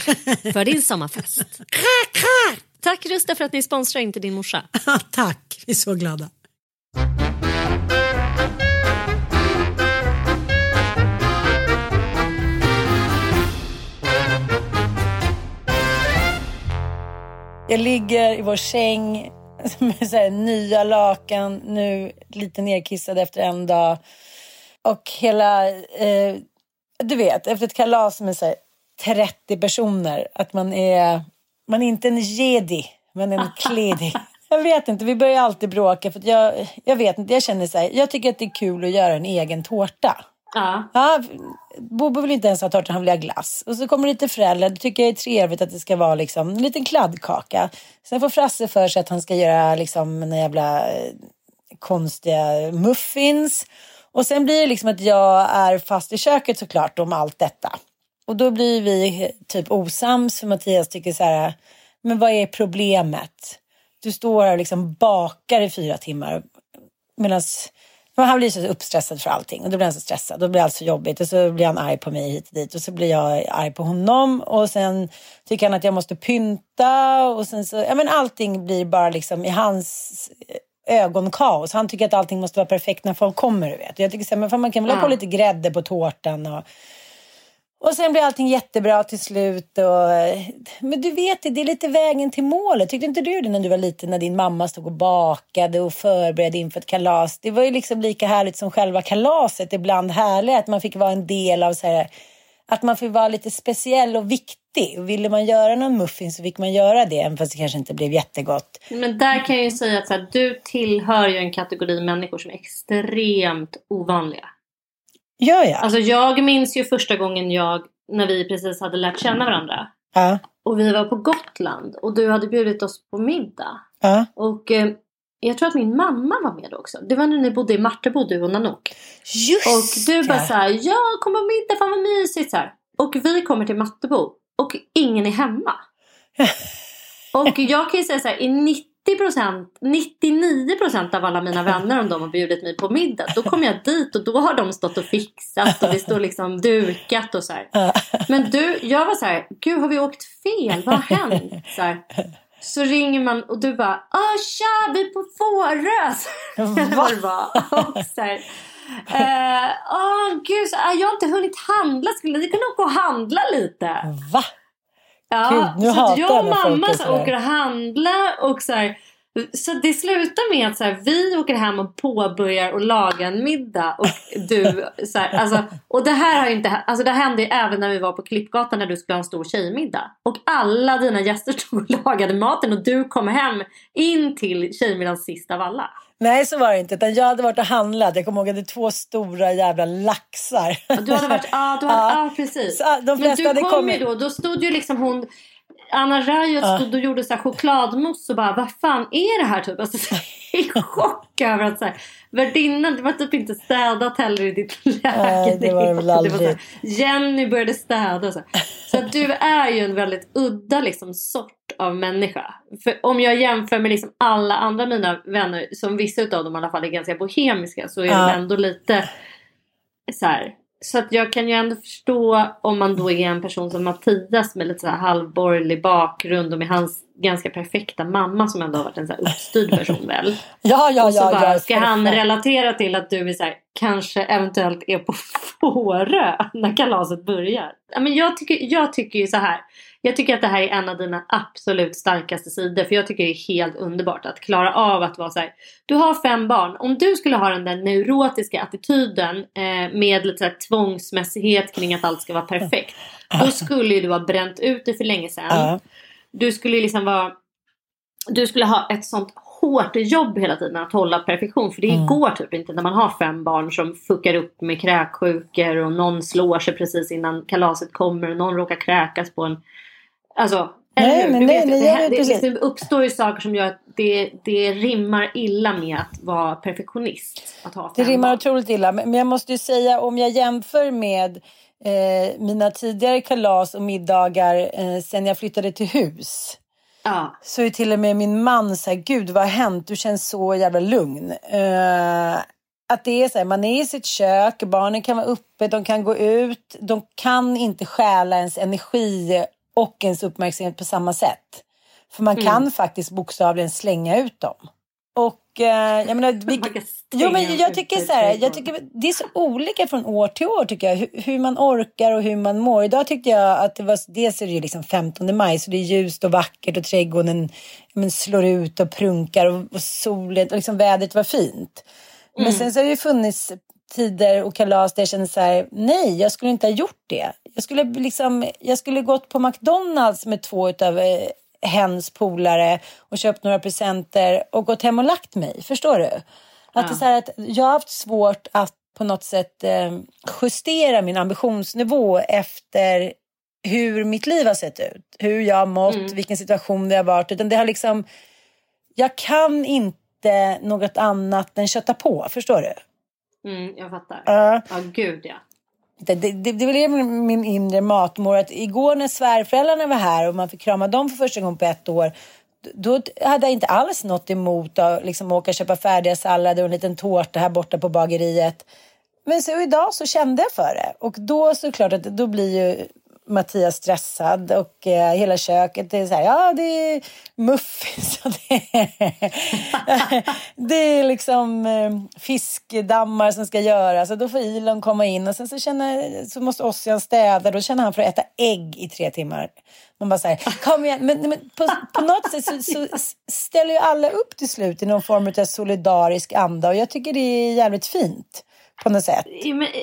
för din sommarfest. Tack Rusta för att ni sponsrar Inte din morsa. Tack, vi är så glada. Jag ligger i vår säng med så här nya lakan, nu lite nerkissad efter en dag. Och hela, eh, du vet, efter ett kalas med så här 30 personer, att man är, man är inte en jedi, är en kledig. Jag vet inte, vi börjar alltid bråka för jag, jag vet inte, jag känner så här, jag tycker att det är kul att göra en egen tårta. Ja. Ja, Bobo vill inte ens ha tårta, han vill ha glass. Och så kommer lite föräldrar, det tycker jag är trevligt att det ska vara liksom en liten kladdkaka. Sen får Frasse för sig att han ska göra liksom en jävla eh, konstiga muffins. Och sen blir det liksom att jag är fast i köket såklart om allt detta. Och då blir vi typ osams för Mattias tycker så här, men vad är problemet? Du står här och liksom bakar i fyra timmar medan han blir så uppstressad för allting och då blir han så stressad. Då blir allt så jobbigt och så blir han arg på mig hit och dit och så blir jag arg på honom och sen tycker han att jag måste pynta och sen så, ja men allting blir bara liksom i hans ögon kaos. Han tycker att allting måste vara perfekt när folk kommer, du vet. Jag tycker så här, men fan, man kan väl ha på lite grädde på tårtan och och sen blir allting jättebra till slut. Och, men du vet, det är lite vägen till målet. Tyckte inte du det när du var liten när din mamma stod och bakade och förberedde inför ett kalas? Det var ju liksom lika härligt som själva kalaset. Ibland härligt att man fick vara en del av så här, att man fick vara lite speciell och viktig. Och ville man göra någon muffin så fick man göra det, även fast det kanske inte blev jättegott. Men där kan jag ju säga att så här, du tillhör ju en kategori människor som är extremt ovanliga. Gör jag? Alltså jag minns ju första gången jag, när vi precis hade lärt känna varandra. ja, Och vi var på Gotland och du hade bjudit oss på middag. ja. Och eh, jag tror att min mamma var med också. Det var när ni bodde i Martebo, du och Nanook. Just Och du bara ja. så här, ja kom på middag, fan vad mysigt så här. Och vi kommer till Mattebo och ingen är hemma. och jag kan ju säga så här, i 99 procent av alla mina vänner om de har bjudit mig på middag. Då kommer jag dit och då har de stått och fixat och det står liksom dukat och så här. Men du, jag var så här, gud har vi åkt fel? Vad har hänt? Så, här. så ringer man och du bara, ah tja vi är på Fårö. Och så här, eh, oh, gud, så, jag har inte hunnit handla. Skulle ni kunna åka och handla lite? Va? Ja, Gud, nu så hatar jag och mamma så åker och handlar och så här, så det slutar med att så här, vi åker hem och påbörjar och laga en middag och du så här, alltså, och det här har ju inte, alltså det hände ju även när vi var på Klippgatan när du skulle ha en stor tjejmiddag och alla dina gäster stod och lagade maten och du kom hem in till tjejmiddagen sist av alla. Nej, så var det inte. Utan jag hade varit och handlat. Jag kommer ihåg att det två stora jävla laxar. Och Du hade varit, ja, du hade, Ja. ja. precis. Så, de Men flesta du hade kom kommit. ju då, då stod ju liksom hon Anna Rajot stod och gjorde så här chokladmousse och bara vad fan är det här typ? Alltså, så här, i chock över att så här, värdinnan, det var typ inte städat heller i ditt läge. det var det väl så aldrig. här, Jenny började städa och så. Så att du är ju en väldigt udda liksom, sort av människa. För om jag jämför med liksom alla andra mina vänner, som vissa av dem i alla fall är ganska bohemiska, så är Ja. de ändå lite så här. Så att jag kan ju ändå förstå om man då är en person som Mattias med lite så här halvborgerlig bakgrund och med hans ganska perfekta mamma som ändå har varit en så här uppstyrd person väl. Ja, ja, och så ja. bara, ja, ska han relatera till att du är så här, kanske eventuellt är på Fårö när kalaset börjar? Ja, men jag, tycker, jag tycker ju så här. Jag tycker att det här är en av dina absolut starkaste sidor. För jag tycker det är helt underbart att klara av att vara så här. Du har fem barn. Om du skulle ha den där neurotiska attityden eh, med lite så här tvångsmässighet kring att allt ska vara perfekt. Då skulle ju du ha bränt ut det för länge sedan. Du skulle liksom vara du skulle ha ett sånt hårt jobb hela tiden att hålla perfektion. För det Mm. går typ inte när man har fem barn som fuckar upp med kräksjukor och någon slår sig precis innan kalaset kommer och någon råkar kräkas på en... Alltså, Nej, eller men nej, nej, det, det, precis. det uppstår ju saker som gör att det, det rimmar illa med att vara perfektionist. Att ha Det rimmar barn. otroligt illa. Men men jag måste ju säga om jag jämför med eh, mina tidigare kalas och middagar eh, sen jag flyttade till hus. Ja. Så är till och med min man så här, gud vad har hänt? Du känns så jävla lugn. Eh, att det är så här, man är i sitt kök, barnen kan vara uppe, de kan gå ut. De kan inte stjäla ens energi och ens uppmärksamhet på samma sätt. För man kan faktiskt bokstavligen slänga ut dem. Och eh, jag menar, vi, jo, men jag tycker så här, jag tycker det är så olika från år till år tycker jag. Hur, hur man orkar och hur man mår. Idag tyckte jag att det var, dels är det ju liksom 15 maj så det är ljust och vackert och trädgården men, slår ut och prunkar och, och solen och liksom vädret var fint. Men sen så har det ju funnits tider och kalas där jag kände så här, nej jag skulle inte ha gjort det. Jag skulle liksom, jag skulle gått på McDonalds med två utav eh, hens polare och köpt några presenter och gått hem och lagt mig. Förstår du? Att det är så att jag har haft svårt att på något sätt eh, justera min ambitionsnivå efter hur mitt liv har sett ut. Hur jag har mått, vilken situation det har varit. Utan det har liksom, jag kan inte något annat än kötta på. Förstår du? Mm, jag fattar. Ja. Ja, gud ja. Det, det, det, blev min, min inre matmor. Att igår när svärföräldrarna var här och man fick krama dem för första gången på ett år. Då hade jag inte alls något emot att liksom åka och köpa färdiga sallader och en liten tårta här borta på bageriet. Men så idag så kände jag för det. Och då såklart att då blir ju Mattias stressad och eh, hela köket det är så här, ja det är muffins och det är, det är liksom eh, fiskdammar som ska göras och då får Ilon komma in och sen så, känner, så måste Ossian städa, då känner han för att äta ägg i tre timmar. Man bara säger kom igen, men, men på, på något sätt så, så ställer ju alla upp till slut i någon form av solidarisk anda och jag tycker det är jävligt fint på något sätt.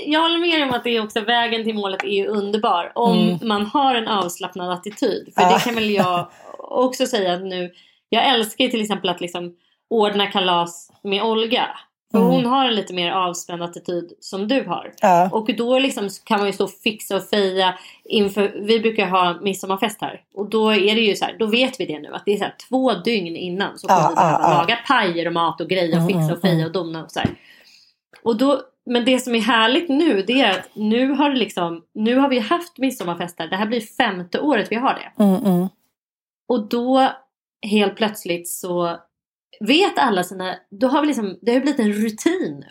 Jag håller med om att det är också vägen till målet är ju underbar. Om man har en avslappnad attityd. För Mm. Ja. det kan väl jag också säga att nu. Jag älskar ju till exempel att liksom ordna kalas med Olga. För Mm. hon har en lite mer avspänd attityd som du har. Ja. Och då liksom kan man ju stå och fixa och feja inför, vi brukar ha midsommarfest här. Och då är det ju så här, då vet vi det nu att det är så här två dygn innan så kommer Ja, vi behöva ja, laga pajer och mat och grejer och Mm, fixa mm, och feja och dona och så här. Och då, men det som är härligt nu det är att nu har, liksom, nu har vi haft midsommarfester. Det här blir femte året vi har det. Mm, mm. Och då helt plötsligt så vet alla sina... Då har vi liksom, det har blivit en rutin nu.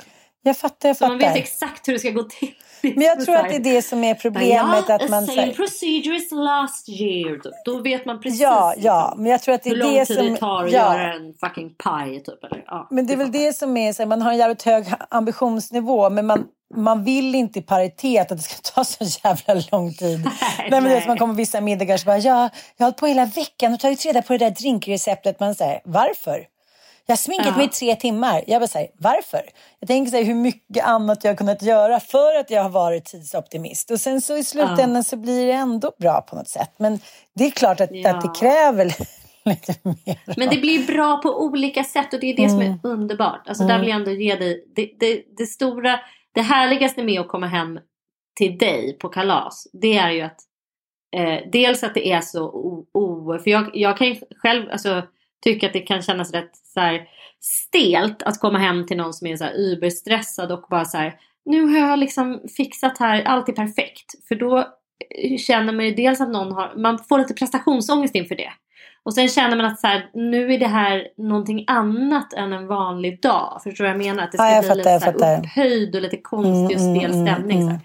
Jag fattar, jag Så fattar. man vet exakt hur det ska gå till. Men jag tror att det är det som är problemet. Ja, att man, så same här- procedures last year. Då, vet man precis Ja, ja, liksom, men jag tror att det hur är lång det tid som... det tar att ja. göra en fucking pie. Typ, eller? Ja, Men det är väl det som är så här, man har en jävligt hög ambitionsnivå men man, man vill inte i paritet att det ska ta så jävla lång tid. nej, men det är som man kommer vissa middagar så bara, ja, jag har hållit på hela veckan och tagit reda på det där drinkreceptet. Man säger, varför? Jag har sminkat Ja. mig i tre timmar. Jag bara säger, varför? Jag tänker så här, hur mycket annat jag har kunnat göra för att jag har varit tidsoptimist. Och sen så i slutändan så blir det ändå bra på något sätt. Men det är klart att, Ja. att det kräver lite mer. Men det blir bra på olika sätt och det är det som Mm. är underbart. Alltså där vill jag ändå ge dig det, det, det stora, det härligaste med att komma hem till dig på kalas. Det är ju att eh, dels att det är så o, o för jag, jag kan ju själv alltså, tycka att det kan kännas rätt så här, stelt att komma hem till någon som är så här überstressad och bara så här nu har jag liksom fixat här, allt är perfekt. För då eh, känner man ju dels att någon har, man får lite prestationsångest inför det. Och sen känner man att så här, nu är det här någonting annat än en vanlig dag. Förstår du vad jag menar? Att det ska Ja, bli fattar, lite så här upphöjd och lite konstig och Mm, stel mm, stämning. mm, Så här.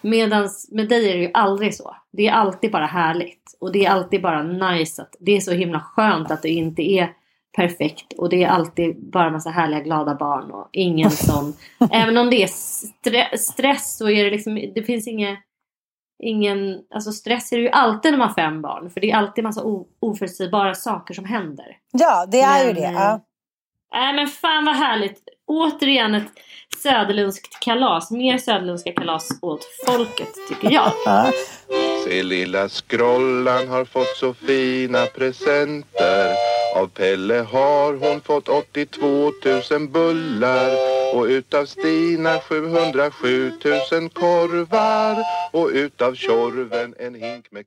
Medans med dig är det ju aldrig så. Det är alltid bara härligt. Och det är alltid bara nice. Att det är så himla skönt att det inte är perfekt. Och det är alltid bara massa härliga glada barn. Och ingen sån... även om det är stre- stress så är det liksom... Det finns inget... Ingen, alltså stress är det ju alltid när man har fem barn. För det är alltid massa oförutsägbara saker som händer. Ja, det är ju Men, det. eh, Ja. Nej men fan vad härligt. Återigen ett söderlundskt kalas. Mer söderlundska kalas åt folket tycker jag. Ja. Se lilla skrollan har fått så fina presenter Av Pelle har hon fått 82 000 bullar Och utav Stina 707 000 korvar Och utav Tjorven en hink med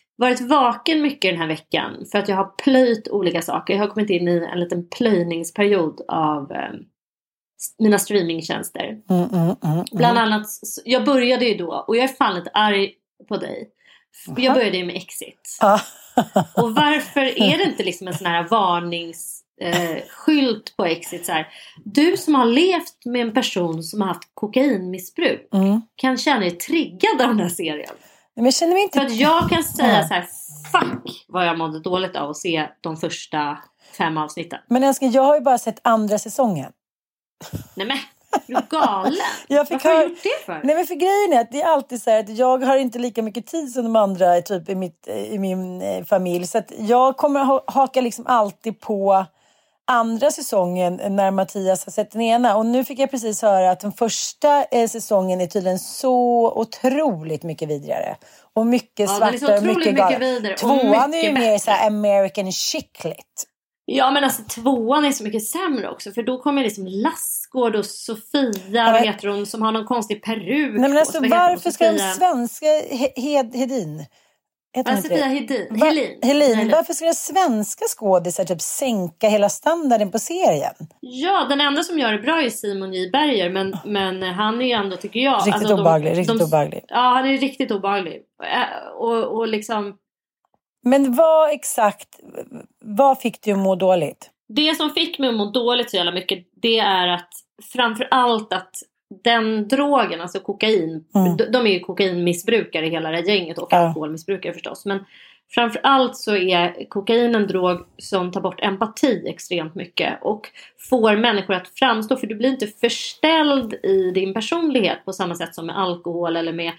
varit vaken mycket den här veckan för att jag har plöjt olika saker. Jag har kommit in i en liten plöjningsperiod av eh, mina streamingtjänster. Mm, mm, mm, Bland annat, jag började ju då och jag är fan lite arg på dig. Jag började ju med Exit. Ja. Och varför är det inte liksom en sån här varningsskylt eh, skylt på Exit så här. Du som har levt med en person som har haft kokainmissbruk Mm. kan känna dig triggad av den här serien. Men jag känner mig inte... För att jag kan säga så här, fuck vad jag mådde dåligt av att se de första fem avsnitten. Men älskling, jag har ju bara sett andra säsongen. Nej men, Är du galen? Jag fick Varför har du gjort det för? Nej men för grejen är att det är alltid så här att jag har inte lika mycket tid som de andra typ i, mitt, i min eh, familj. Så att jag kommer ha, haka liksom alltid på andra säsongen när Mattias har sett den ena. Och nu fick jag precis höra att den första eh, säsongen är tydligen så otroligt mycket vidrigare. Och mycket Ja, svartare och mycket mycket vidare Tvåan är ju mer så American chicklit. Ja men alltså tvåan är så mycket sämre också för då kommer liksom Lassgård och Sofia, vad heter hon, som har någon konstig peruk Nej men alltså varför ska de svenska He- Hed, Hedin? Sofia det? Hedin. Va- Helin. Helin. Varför ska svenska skådisar typ sänka hela standarden på serien? Ja, den enda som gör det bra är Simon J Berger men, men han är ju ändå tycker jag... Riktigt alltså, obehaglig, riktigt de- obehaglig. Ja, han är riktigt obehaglig. Och, och liksom... Men vad exakt, vad fick du att må dåligt? Det som fick mig att må dåligt så jävla mycket det är att framför allt att den drogen, alltså kokain, Mm. de, de är ju kokainmissbrukare hela det här gänget och Ja. alkoholmissbrukare förstås. Men framför allt så är kokain en drog som tar bort empati extremt mycket och får människor att framstå, för du blir inte förställd i din personlighet på samma sätt som med alkohol eller med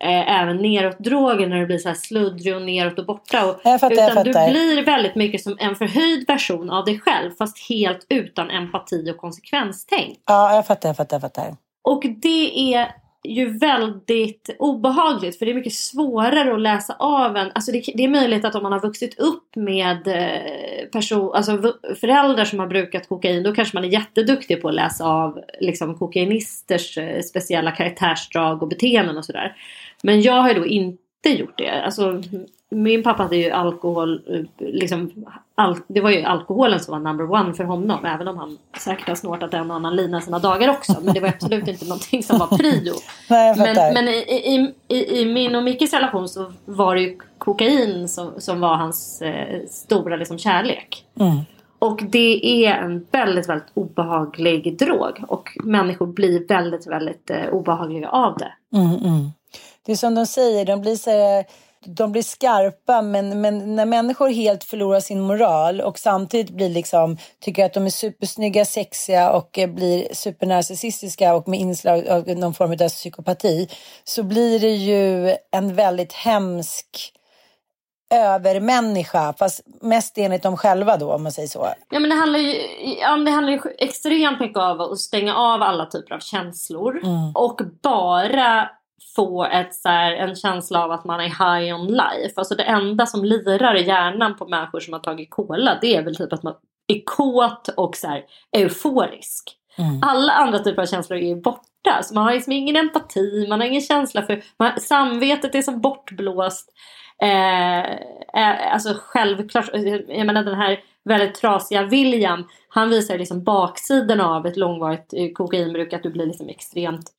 eh, även neråt-droger när du blir så här sluddrig och neråt och borta. Och, fattar, utan du blir väldigt mycket som en förhöjd version av dig själv fast helt utan empati och konsekvenstänk. Ja, jag fattar, jag fattar, jag fattar. Och det är ju väldigt obehagligt för det är mycket svårare att läsa av en. Alltså det, det är möjligt att om man har vuxit upp med eh, person, alltså föräldrar som har brukat kokain då kanske man är jätteduktig på att läsa av liksom, kokainisters eh, speciella karaktärsdrag och beteenden och sådär. Men jag har ju då inte gjort det. Alltså, min pappa hade ju alkohol, eh, liksom, al- det var ju alkoholen som var number one för honom. Även om han säkert har snortat en och annan lina sina dagar också. Men det var absolut inte någonting som var prio. Nej. Men, men i, i, i, i min och Mickes relation så var det ju kokain som, som var hans eh, stora liksom, kärlek. Mm. Och det är en väldigt, väldigt obehaglig drog. Och människor blir väldigt, väldigt eh, obehagliga av det. Mm, mm. Det är som de säger, de blir, så här, de blir skarpa men, men när människor helt förlorar sin moral och samtidigt blir liksom, tycker att de är supersnygga, sexiga och eh, blir supernarcissistiska och med inslag av någon form av psykopati så blir det ju en väldigt hemsk övermänniska fast mest enligt dem själva då om man säger så. Ja, men det handlar ju, ja, det handlar ju extremt mycket om att stänga av alla typer av känslor. Och bara få ett, så här, en känsla av att man är high on life. Alltså det enda som lirar i hjärnan på människor som har tagit cola det är väl typ att man är kåt och så här, euforisk. Alla andra typer av känslor är borta. Så man har liksom ingen empati, man har ingen känsla för... Man, samvetet är som bortblåst. Eh, eh, alltså självklart, jag menar den här väldigt trasiga William. Han visar liksom baksidan av ett långvarigt eh, kokainbruk. Att du blir liksom extremt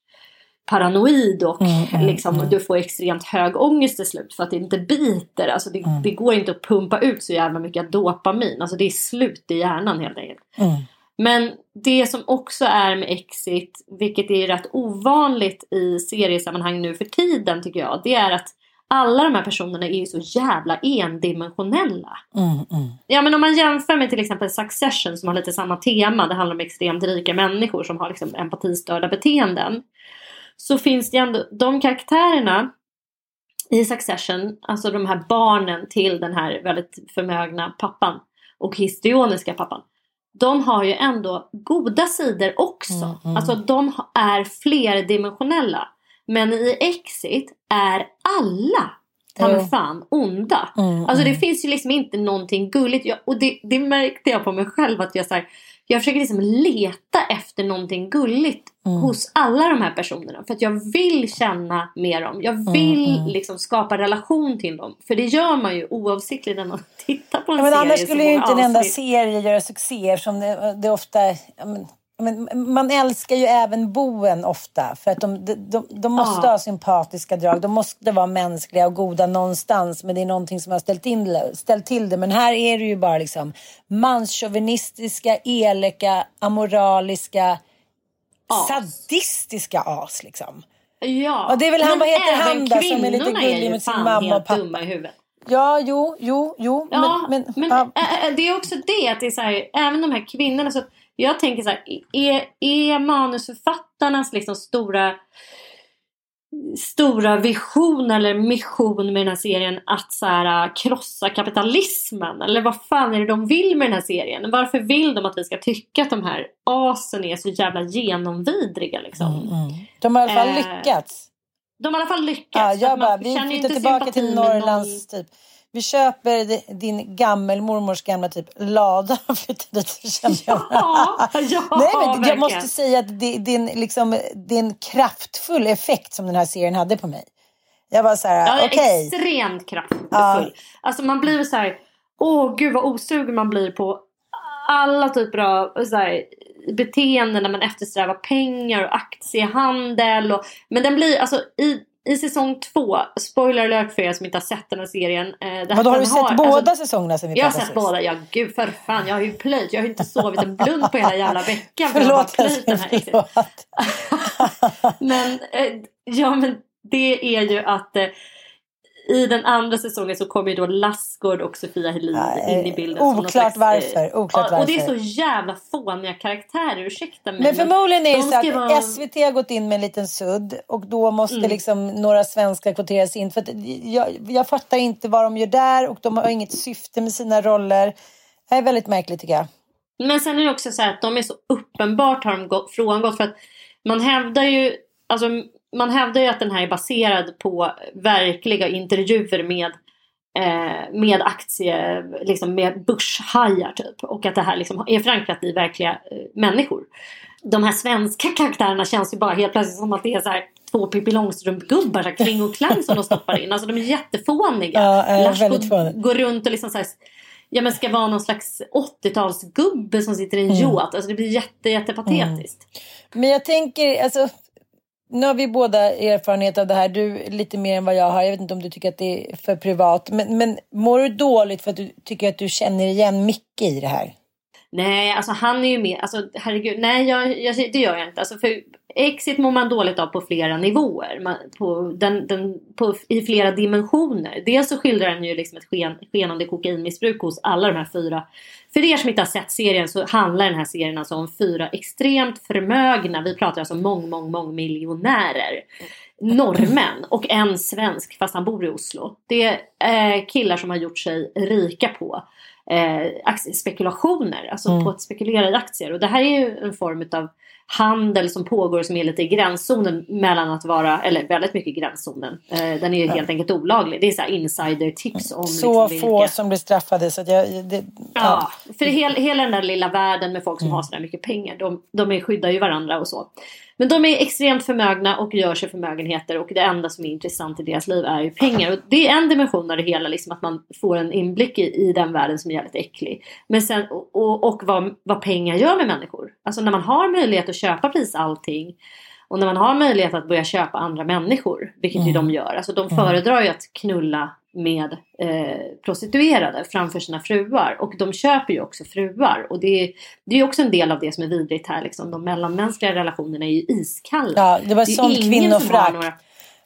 paranoid och liksom, du får extremt hög ångest till slut för att det inte biter. Alltså det, det går inte att pumpa ut så jävla mycket dopamin. Alltså det är slut i hjärnan helt enkelt. Men det som också är med Exit, vilket är rätt ovanligt i seriesammanhang nu för tiden tycker jag, det är att alla de här personerna är ju så jävla endimensionella. Ja men om man jämför med till exempel Succession som har lite samma tema, det handlar om extremt rika människor som har liksom empatistörda beteenden. Så finns det ändå, de karaktärerna i Succession, alltså de här barnen till den här väldigt förmögna pappan och histrioniska pappan. De har ju ändå goda sidor också. Alltså de är flerdimensionella. Men i Exit är alla ta mig fan onda. Mm, Alltså det mm. finns ju liksom inte någonting gulligt. Jag, och det, det märkte jag på mig själv att jag så här, jag försöker liksom leta efter någonting gulligt Mm. hos alla de här personerna. För att jag vill känna med dem. Jag Mm, vill liksom skapa relation till dem. För det gör man ju oavsiktligt när man tittar på en Ja, men serie. annars skulle ju inte en enda serie göra succé eftersom det, det ofta... Ja, men, men, man älskar ju även boen ofta för att de, de, de, måste Ja. ha sympatiska drag. De måste vara mänskliga och goda någonstans men det är någonting som har ställt, in, ställt till det. Men här är det ju bara liksom manschauvinistiska, elaka, amoraliska, As. sadistiska as liksom. Ja. Och det är väl han, Men vad heter han då, som är lite gullig med sin mamma och pappa? dumma i huvudet. Ja, jo, jo, jo. Ja, men, men ja. ä- ä- det är också det att det är så här, även de här kvinnorna. Så jag tänker så här, är, är manusförfattarnas liksom stora stora vision eller mission med den här serien att så här, äh, krossa kapitalismen? Eller vad fan är det de vill med den här serien? Varför vill de att vi ska tycka att de här asen är så jävla genomvidriga liksom? Mm. De har i alla fall Eh, lyckats. De har i alla fall lyckats. Ja, jag bara, vi flyttar tillbaka till med någon- Norrlands typ. Vi köper di- din gammelmormors gamla typ lada och flyttar dit. Ja, ja Nej, men jag verkligen. måste säga att det, det, är en, liksom, det är en kraftfull effekt som den här serien hade på mig. Jag var så här, Ja, okej. extremt kraftfull. Ja. Alltså man blir så här, åh gud vad osugen man blir på alla typer av så här, beteenden när man eftersträvar pengar och aktiehandel. Och, men den blir alltså i, i säsong två, spoiler alert för er som inte har sett den här serien. Eh, Vadå, har du sett båda alltså, säsongerna sen vi jag har sett sist? båda, ja gud för fan. Jag har ju plöjt, jag har ju inte sovit en blund på hela jävla veckan. för jag har Förlåt, bara plöjt den här förlåt. men, eh, ja, men det är ju att eh, i den andra säsongen så kommer ju då Lassgård och Sofia Helin Ja, in i bilden. oklart slags, eh, varför, oklart ja, Och det är så jävla fåniga karaktärer, ursäkta mig. Men förmodligen är det de så att vara- SVT har gått in med en liten sudd och då måste Mm. liksom några svenskar kvoteras in. För jag, jag fattar inte vad de gör där och de har inget syfte med sina roller. Det är väldigt märkligt tycker jag. Men sen är det också så här att de är så uppenbart har de gått, frångått för att man hävdar ju alltså, man hävdar ju att den här är baserad på verkliga intervjuer med eh, med aktie, liksom med börshajar typ. Och att det här liksom är förankrat i verkliga eh, människor. De här svenska karaktärerna känns ju bara helt plötsligt som att det är så här två Pippi Långstrump-gubbar, Kling och Klang som de stoppar in. Alltså de är jättefåniga. Ja, eh, Lars väldigt går, runt och liksom så här, ja, men ska vara någon slags 80-talsgubbe som sitter i en Mm. yacht. Alltså det blir jätte, jättepatetiskt. Men jag tänker, alltså, nu har vi båda erfarenhet av det här. Du lite mer än vad jag har. Jag vet inte om du tycker att det är för privat. Men, men mår du dåligt för att du tycker att du känner igen mycket i det här? Nej, alltså han är ju med. Alltså herregud, nej jag, jag, det gör jag inte. Alltså, för Exit mår man dåligt av på flera nivåer. Man, på den, den, på, I flera dimensioner. Dels så skildrar den ju liksom ett sken, skenande kokainmissbruk hos alla de här fyra. För er som inte har sett serien så handlar den här serien alltså om fyra extremt förmögna, vi pratar alltså mång, mång, mång miljonärer. Norrmän och en svensk fast han bor i Oslo. Det är eh, killar som har gjort sig rika på aktiespekulationer, alltså Mm. på att spekulera i aktier. Och det här är ju en form av handel som pågår som är lite i gränszonen mellan att vara, eller väldigt mycket i gränszonen. Eh, den är ju helt enkelt olaglig. Det är så här insider-tips om Så liksom få vilka... som blir straffade. Så jag, det, Ja, för hela, hela den där lilla världen med folk som Mm. har sådär mycket pengar. De, de är, skyddar ju varandra och så. Men de är extremt förmögna och gör sig förmögenheter och det enda som är intressant i deras liv är ju pengar. Och det är en dimension av det hela, liksom att man får en inblick i, i den världen som är jävligt äcklig. Men sen, och, och, och vad, vad pengar gör med människor. Alltså när man har möjlighet att köpa precis allting och när man har möjlighet att börja köpa andra människor, vilket ju de gör. Alltså de föredrar ju att knulla med eh, prostituerade framför sina fruar. Och de köper ju också fruar. Och det är, det är ju också en del av det som är vidrigt här. Liksom. De mellanmänskliga relationerna är ju iskalla. Ja, det var är sånt har några-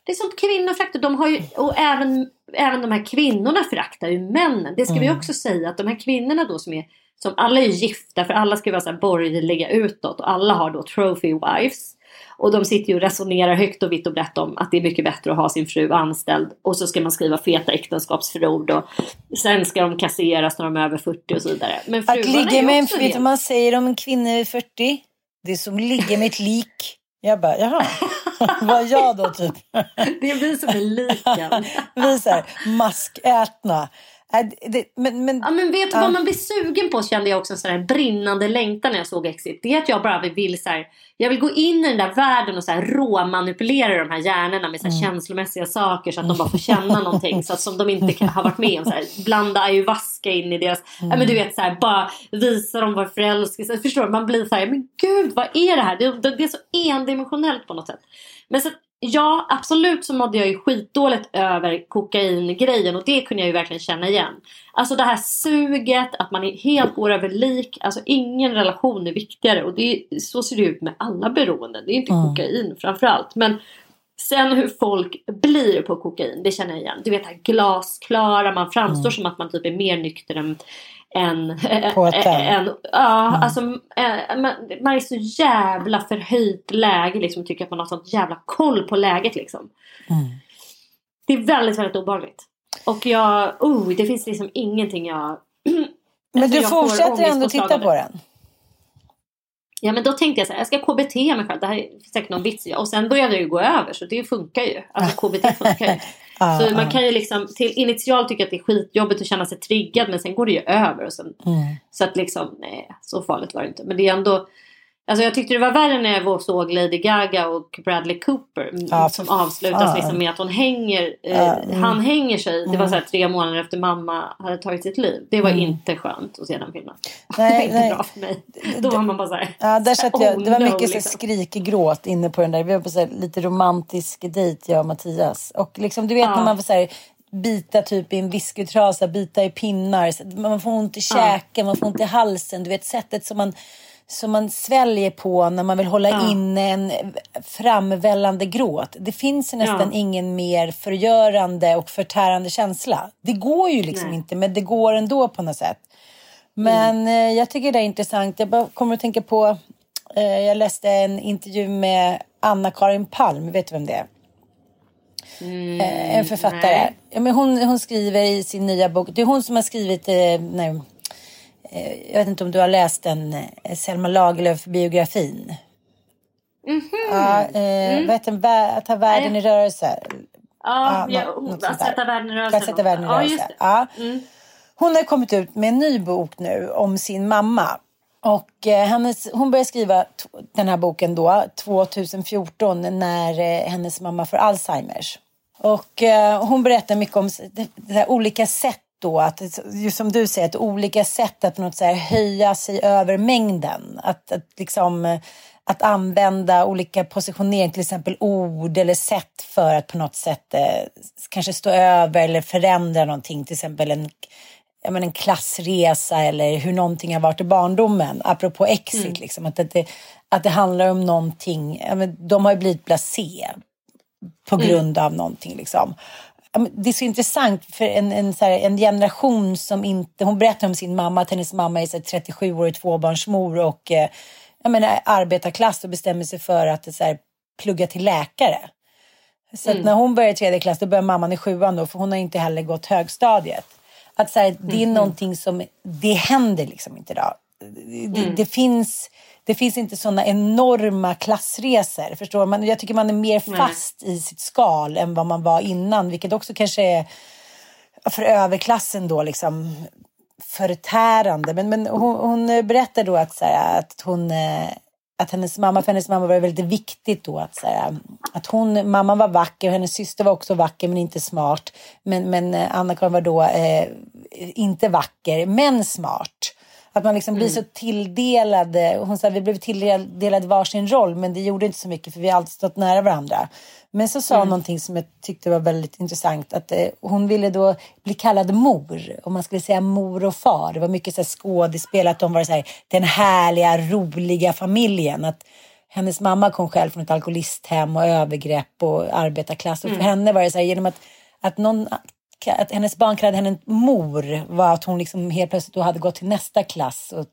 Det är sånt kvinnoförakt. Och, de har ju, och även, även de här kvinnorna föraktar ju männen. Det ska vi Mm. också säga. Att de här kvinnorna då som är som alla är gifta för alla ska vara så här borgerliga utåt och alla har då trophy wives. Och de sitter ju och resonerar högt och vitt och brett om att det är mycket bättre att ha sin fru anställd. Och så ska man skriva feta äktenskapsförord och sen ska de kasseras när de är över 40 och så vidare. Men Att är ligga med en, vet du man säger om en kvinna över 40? Det är som ligga med ett lik. Jag bara, jaha. Vad jag då typ? Det är vi som är lika. Vi så här, maskätna. Äh, det, men, men, Ja men vet du Ja. vad man blir sugen på kände jag också en sån här brinnande längtan när jag såg Exit. Det är att jag bara vill så här, jag vill gå in i den där världen och så här råmanipulera de här hjärnorna med så Mm. här känslomässiga saker så att de bara får känna någonting så att som de inte har varit med om. Så här, blanda ayahuasca in i deras, ja men du vet så här, bara visa dem vad förälskelse, förstår du? Man blir så här, men gud vad är det här? Det, det, det är så endimensionellt på något sätt. Men så, ja, absolut så mådde jag ju skitdåligt över kokaingrejen och det kunde jag ju verkligen känna igen. Alltså det här suget, att man är helt går över lik. Alltså ingen relation är viktigare och det är, så ser det ut med alla beroenden. Det är inte Mm. kokain framförallt. Men Sen hur folk blir på kokain, det känner jag igen. Du vet här glasklara, man framstår Mm. som att man typ är mer nykter än än, På ett ja, alltså eh, man, man är så jävla förhöjt läge liksom tycker att man har sånt jävla koll på läget liksom. Mm. Det är väldigt, väldigt obehagligt. Och jag, oh, det finns liksom ingenting jag... Men Alltså, du jag får fortsätter ändå titta på den? Ja men då tänkte jag så här, jag ska KBT mig själv. Det här är säkert någon vits. Och sen började det ju gå över så det funkar ju. Alltså KBT funkar ju. Ja, Så man kan ju liksom till initialt tycka att det är skitjobbigt att känna sig triggad men sen går det ju över. Och sen, Mm. Så att liksom, nej så farligt var det inte. Men det är ändå Alltså jag tyckte det var värre när jag såg Lady Gaga och Bradley Cooper mm, Ja, som avslutas liksom med att hon hänger, eh, mm. han hänger sig. Det var Mm. så här tre månader efter mamma hade tagit sitt liv. Det var Mm. inte skönt att se den filmen. Nej, det var inte bra för mig. Då var man bara så här. Ja, där satt jag. oh Det var no, mycket här liksom. skrikgråt inne på den där. Vi var på så här, lite romantisk dejt jag och Mattias. Och liksom, du vet Ja. när man får så här, bita typ i en whiskytrasa, bita i pinnar. Man får ont i käken, man får ont i halsen. Du vet sättet som man, som man sväljer på när man vill hålla Ja. inne en framvällande gråt. Det finns nästan Ja. ingen mer förgörande och förtärande känsla. Det går ju liksom Nej. inte, men det går ändå på något sätt. Men eh, jag tycker det är intressant. Jag bara kommer att tänka på, eh, jag läste en intervju med Anna-Karin Palm, vet du vem det är? Eh, en författare. nej. Ja, men hon, hon skriver i sin nya bok, det är hon som har skrivit, eh, nej, jag vet inte om du har läst den, eh, Selma Lagerlöf-biografin. Ja, eh, vad heter den? Att ha världen i rörelse. Ja, Ja, ja, nå- något att sätta världen i rörelse. Att sätta världen i Ja, rörelse. Mm. Hon har kommit ut med en ny bok nu om sin mamma. Och eh, hennes, hon började skriva den här boken då 2014 när eh, hennes mamma får Alzheimers. Och eh, hon berättar mycket om det, det olika sätt då, att, just som du säger, att olika sätt att på något här höja sig över mängden. Att, att liksom att använda olika positionering, till exempel ord eller sätt för att på något sätt eh, kanske stå över eller förändra någonting. Till exempel en, jag menar, en klassresa eller hur någonting har varit i barndomen. Apropå exit, liksom, att, att, det, att det handlar om någonting. Ja, men de har ju blivit blasé på grund av någonting. Liksom. Det är så intressant för en, en, så här, en generation som inte... Hon berättar om sin mamma, att hennes mamma är så här, 37-årig tvåbarnsmor och eh, jag menar, arbetarklass och bestämmer sig för att så här, plugga till läkare. Så att när hon börjar i tredje klass, då börjar mamman i sjuan då, för hon har inte heller gått högstadiet. Att så här, det är någonting som, det händer liksom inte idag. Det, det, finns, det finns inte sådana enorma klassresor, förstår man? Jag tycker man är mer fast i sitt skal än vad man var innan, vilket också kanske är för överklassen då liksom förtärande. Men, men hon, hon berättar då att, så här, att hon eh, att hennes mamma, för hennes mamma var det väldigt viktigt då att, så här, att hon, mamman var vacker och hennes syster var också vacker men inte smart. Men, men eh, Anna-Karin var då eh, inte vacker men smart. Att man liksom blir så tilldelad. eh, Hon sa vi blev tilldelad varsin roll men det gjorde inte så mycket för vi har alltid stått nära varandra. Men så sa hon någonting som jag tyckte var väldigt intressant. Att eh, hon ville då bli kallad mor. Och man skulle säga mor och far. Det var mycket så här skådespel. Att de var så här, den härliga, roliga familjen. Att hennes mamma kom själv från ett alkoholisthem och övergrepp och arbetarklass. Och för henne var det så här, genom att, att någon att hennes barn kallade henne mor var att hon liksom helt plötsligt då hade gått till nästa klass och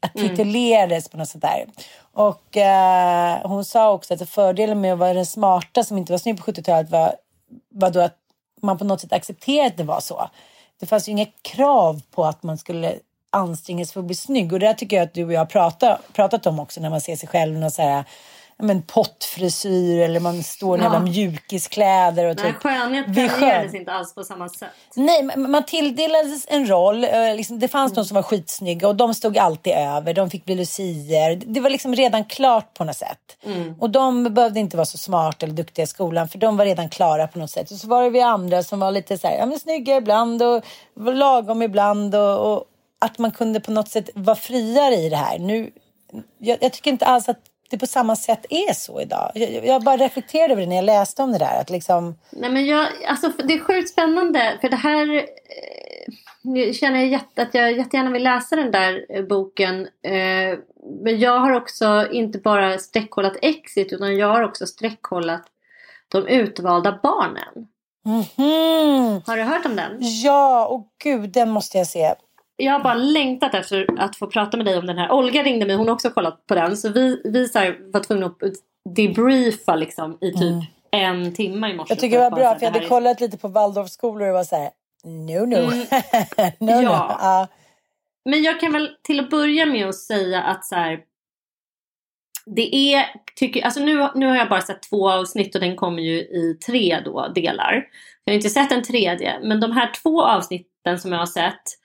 att titulerades på något sånt där. Och eh, hon sa också att fördelen med att vara den smarta som inte var snygg på 70-talet var, var då att man på något sätt accepterade att det var så. Det fanns ju inga krav på att man skulle anstränga sig för att bli snygg och det där tycker jag att du och jag har pratat, pratat om också när man ser sig själv någon så här men pottfrisyr eller man står i Ja. mjukiskläder. Och Nej, typ, skönhet premierades inte alls på samma sätt. Nej, man tilldelades en roll. eh, Liksom, det fanns de som var skitsnygga och de stod alltid över. De fick bli lucier. Det var liksom redan klart på något sätt. Och de behövde inte vara så smarta eller duktiga i skolan för de var redan klara på något sätt. Och så var det vi andra som var lite så här, ja men snygga ibland och lagom ibland och, och att man kunde på något sätt vara friare i det här. Nu, jag, jag tycker inte alls att det på samma sätt är så idag. Jag, jag bara reflekterade över det när jag läste om det där. Att liksom, Nej, men jag, alltså, det är sjukt spännande för det här eh, jag känner jag jätte, att jag jättegärna vill läsa den där eh, boken. Eh, men jag har också inte bara streckkollat Exit utan jag har också streckkollat De utvalda barnen. Mhm. Har du hört om den? Ja, och gud, den måste jag se. Jag har bara längtat efter att få prata med dig om den här. Olga ringde mig, hon har också kollat på den. Så vi, vi så här, var tvungna att debriefa liksom, i typ en timme i morse. Mm. Jag tycker det var bra, för jag hade är- kollat lite på Waldorfskolor och var så här, no no. Mm. no, no. Ja. Ja. Men jag kan väl till att börja med att säga att så här, det är, tycker, alltså nu, nu har jag bara sett två avsnitt och den kommer ju i tre då, delar. Jag har inte sett en tredje, men de här två avsnitten som jag har sett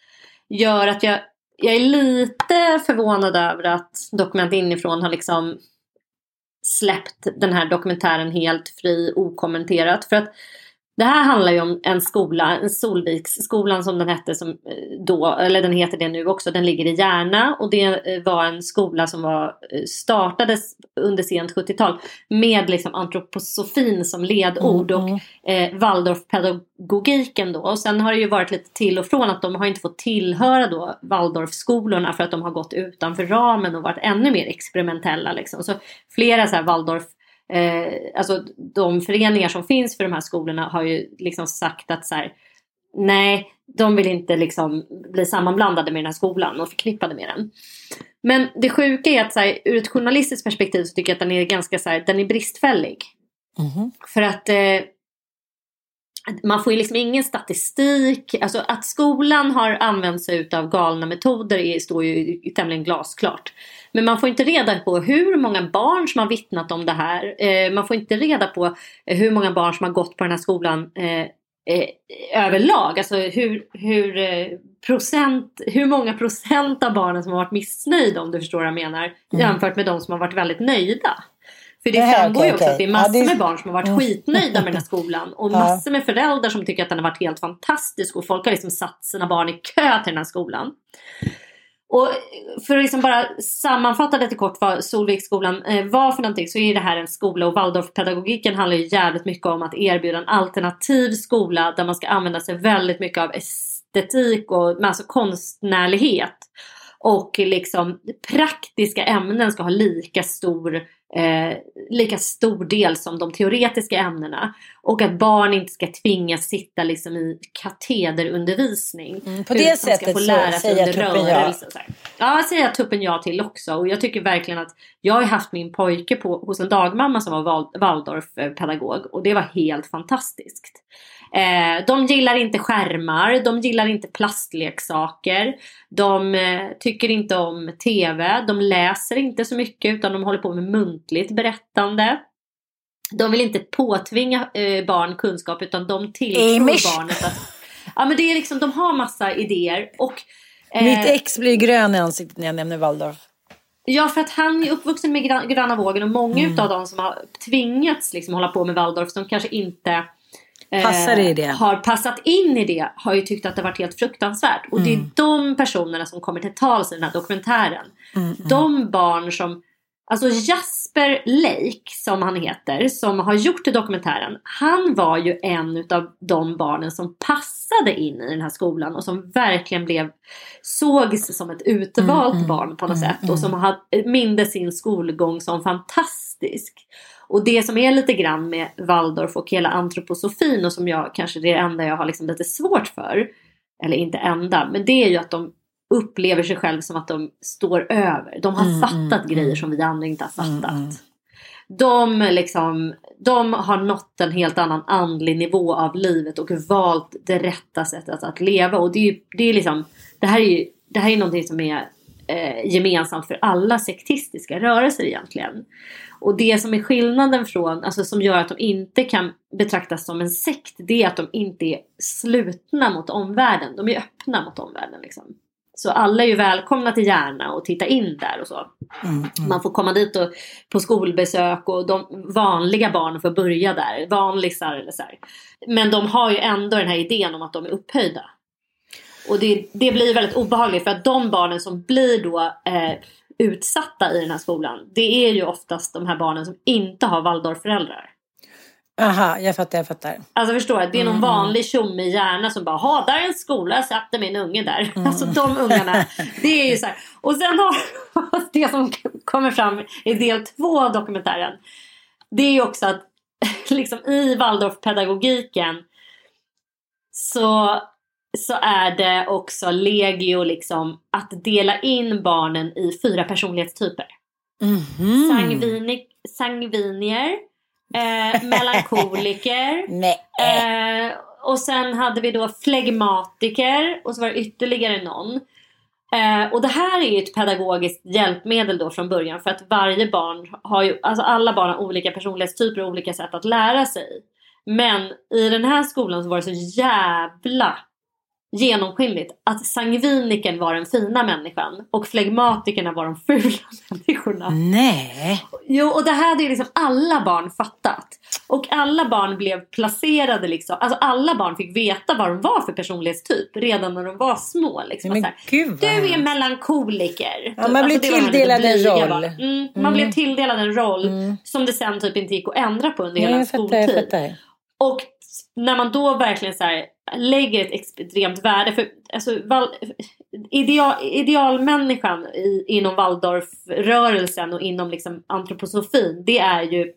gör att jag, jag är lite förvånad över att Dokument inifrån har liksom släppt den här dokumentären helt fri okommenterat. För att det här handlar ju om en skola, en Solviksskolan som den hette som eh, då, eller den heter det nu också, den ligger i Järna och det eh, var en skola som var, eh, startades under sent 70-tal med liksom antroposofin som ledord och eh, Waldorfpedagogiken då. Och sen har det ju varit lite till och från att de har inte fått tillhöra då Waldorfskolorna för att de har gått utanför ramen och varit ännu mer experimentella liksom. Så flera så här Waldorf Eh, alltså de föreningar som finns för de här skolorna har ju liksom sagt att så här, nej, de vill inte liksom bli sammanblandade med den här skolan och förknippade med den. Men det sjuka är att så här, ur ett journalistiskt perspektiv så tycker jag att den är ganska så här, den är bristfällig. Mhm. För att eh, man får ju liksom ingen statistik. Alltså att skolan har använt sig av galna metoder är, står ju tämligen glasklart. Men man får inte reda på hur många barn som har vittnat om det här. Eh, man får inte reda på hur många barn som har gått på den här skolan eh, eh, överlag. Alltså hur, hur, procent, hur många procent av barnen som har varit missnöjda om du förstår vad jag menar. Jämfört med de som har varit väldigt nöjda. För det framgår ju också okej. att det är Ja, massor det är- med barn som har varit skitnöjda med den här skolan. Och Ja. massor med föräldrar som tycker att den har varit helt fantastisk. Och folk har liksom satt sina barn i kö till den här skolan. Och för att liksom bara sammanfatta lite kort vad Solviksskolan eh, var för någonting så är det här en skola och Waldorfpedagogiken handlar ju jävligt mycket om att erbjuda en alternativ skola där man ska använda sig väldigt mycket av estetik och alltså konstnärlighet. Och liksom praktiska ämnen ska ha lika stor, eh, lika stor del som de teoretiska ämnena. Och att barn inte ska tvingas sitta liksom i katederundervisning. Mm, på det ska sättet få så lära sig säger tuppen ja. så. Ja, säger jag tuppen ja till också. Och jag tycker verkligen att jag har haft min pojke på, hos en dagmamma som var Wal- Waldorfpedagog och det var helt fantastiskt. Eh, de gillar inte skärmar, de gillar inte plastleksaker, de eh, tycker inte om TV, de läser inte så mycket utan de håller på med muntligt berättande. De vill inte påtvinga eh, barn kunskap utan de tilltror barnet att... Ja men det är liksom, de har massa idéer och... eh, Mitt ex blir grön i ansiktet när jag nämner Waldorf. Ja, för att han är uppvuxen med gröna vågen och många Mm. utav de som har tvingats liksom hålla på med Waldorf som kanske inte Passar i det. har passat in i det har ju tyckt att det varit helt fruktansvärt. Och det är Mm. de personerna som kommer till tals i den här dokumentären. De barn som Alltså Jasper Lake som han heter, som har gjort dokumentären. Han var ju en utav de barnen som passade in i den här skolan och som verkligen blev sågs som ett utvalt barn på något sätt och som hade, mindes sin skolgång som fantastisk. Och det som är lite grann med Waldorf och hela antroposofin och som jag kanske det enda jag har liksom lite svårt för. Eller inte enda, men det är ju att de upplever sig själv som att de står över. De har fattat grejer som vi andra inte har fattat. De, liksom, de har nått en helt annan andlig nivå av livet och valt det rätta sättet att leva. Och det, är, ju- det, är liksom, det här är ju det här är någonting som är eh, gemensamt för alla sektistiska rörelser egentligen. Och det som är skillnaden från, alltså som gör att de inte kan betraktas som en sekt, det är att de inte är slutna mot omvärlden. De är öppna mot omvärlden. Liksom. Så alla är ju välkomna till Järna och titta in där och så. Man får komma dit och, på skolbesök och de vanliga barnen får börja där. Vanlisar eller så här. Men de har ju ändå den här idén om att de är upphöjda. Och det, det blir väldigt obehagligt för att de barnen som blir då eh, utsatta i den här skolan. Det är ju oftast de här barnen som inte har Waldorfföräldrar. Aha, jag fattar, jag fattar. Alltså förstår du? Det är någon vanlig tjomme i hjärna som bara ha där är en skola, jag satte min unge där. Alltså de ungarna. Det är ju så här. Och sen har det som kommer fram i del två av dokumentären. Det är ju också att liksom i Waldorfpedagogiken så, så är det också legio liksom att dela in barnen i fyra personlighetstyper. Mhm. Sangvini, sangvinier, eh, melankoliker, eh, och sen hade vi då flegmatiker och så var det ytterligare någon. Eh, och det här är ju ett pedagogiskt hjälpmedel då från början för att varje barn har ju, alltså alla barn har olika personlighetstyper och olika sätt att lära sig. Men i den här skolan så var det så jävla genomskinligt att sangviniken var den fina människan och flegmatikerna var de fula människorna. Nej. Jo, och det här hade ju liksom alla barn fattat. Och alla barn blev placerade liksom. Alltså alla barn fick veta vad de var för personlighetstyp redan när de var små. Liksom. Men Att så här, gud, vad du är melankoliker. Ja, man det var tilldelad en roll. Mm, man blev tilldelad en roll som det sen typ inte gick att ändra på under Nej, hela jag fattar, skoltid. jag fattar. Och när man då verkligen så här, lägger ett extremt värde för alltså, val, ideal, idealmänniskan i, inom Waldorfrörelsen och inom liksom antroposofin det är ju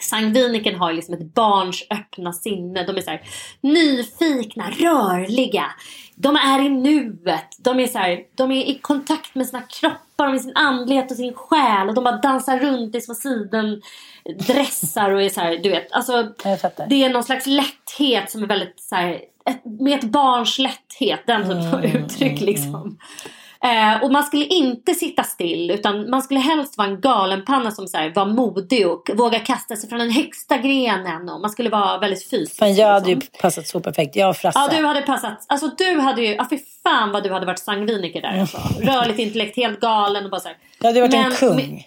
Sangviniken har liksom ett barns öppna sinne. De är så här, nyfikna, rörliga. De är i nuet. De är, så här, de är i kontakt med sina kroppar, med sin andlighet och sin själ. Och de bara dansar runt i små sidendressar och är så här, du vet. Alltså, det är någon slags lätthet som är väldigt så här, ett, med ett barns lätthet. Den typen av uttryck liksom. Eh, och man skulle inte sitta still utan man skulle helst vara en galenpanna som så här, var modig och våga kasta sig från den högsta grenen. Och man skulle vara väldigt fysisk. Fan, jag hade ju liksom. passat så perfekt. Jag och Frasse. Ja du hade passat. Alltså du hade ju, ja fy fan vad du hade varit sangviniker där alltså. Rörligt intellekt, helt galen och bara så här. Jag hade varit en Men- kung. men-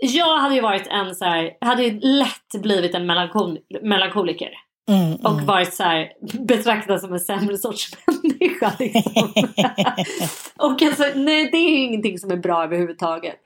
Jag hade ju varit en så här, hade ju lätt blivit en melankol, melankoliker. Mm, Och varit så här, betraktad som en sämre sorts människa. Liksom. och alltså, nej, det är ju ingenting som är bra överhuvudtaget.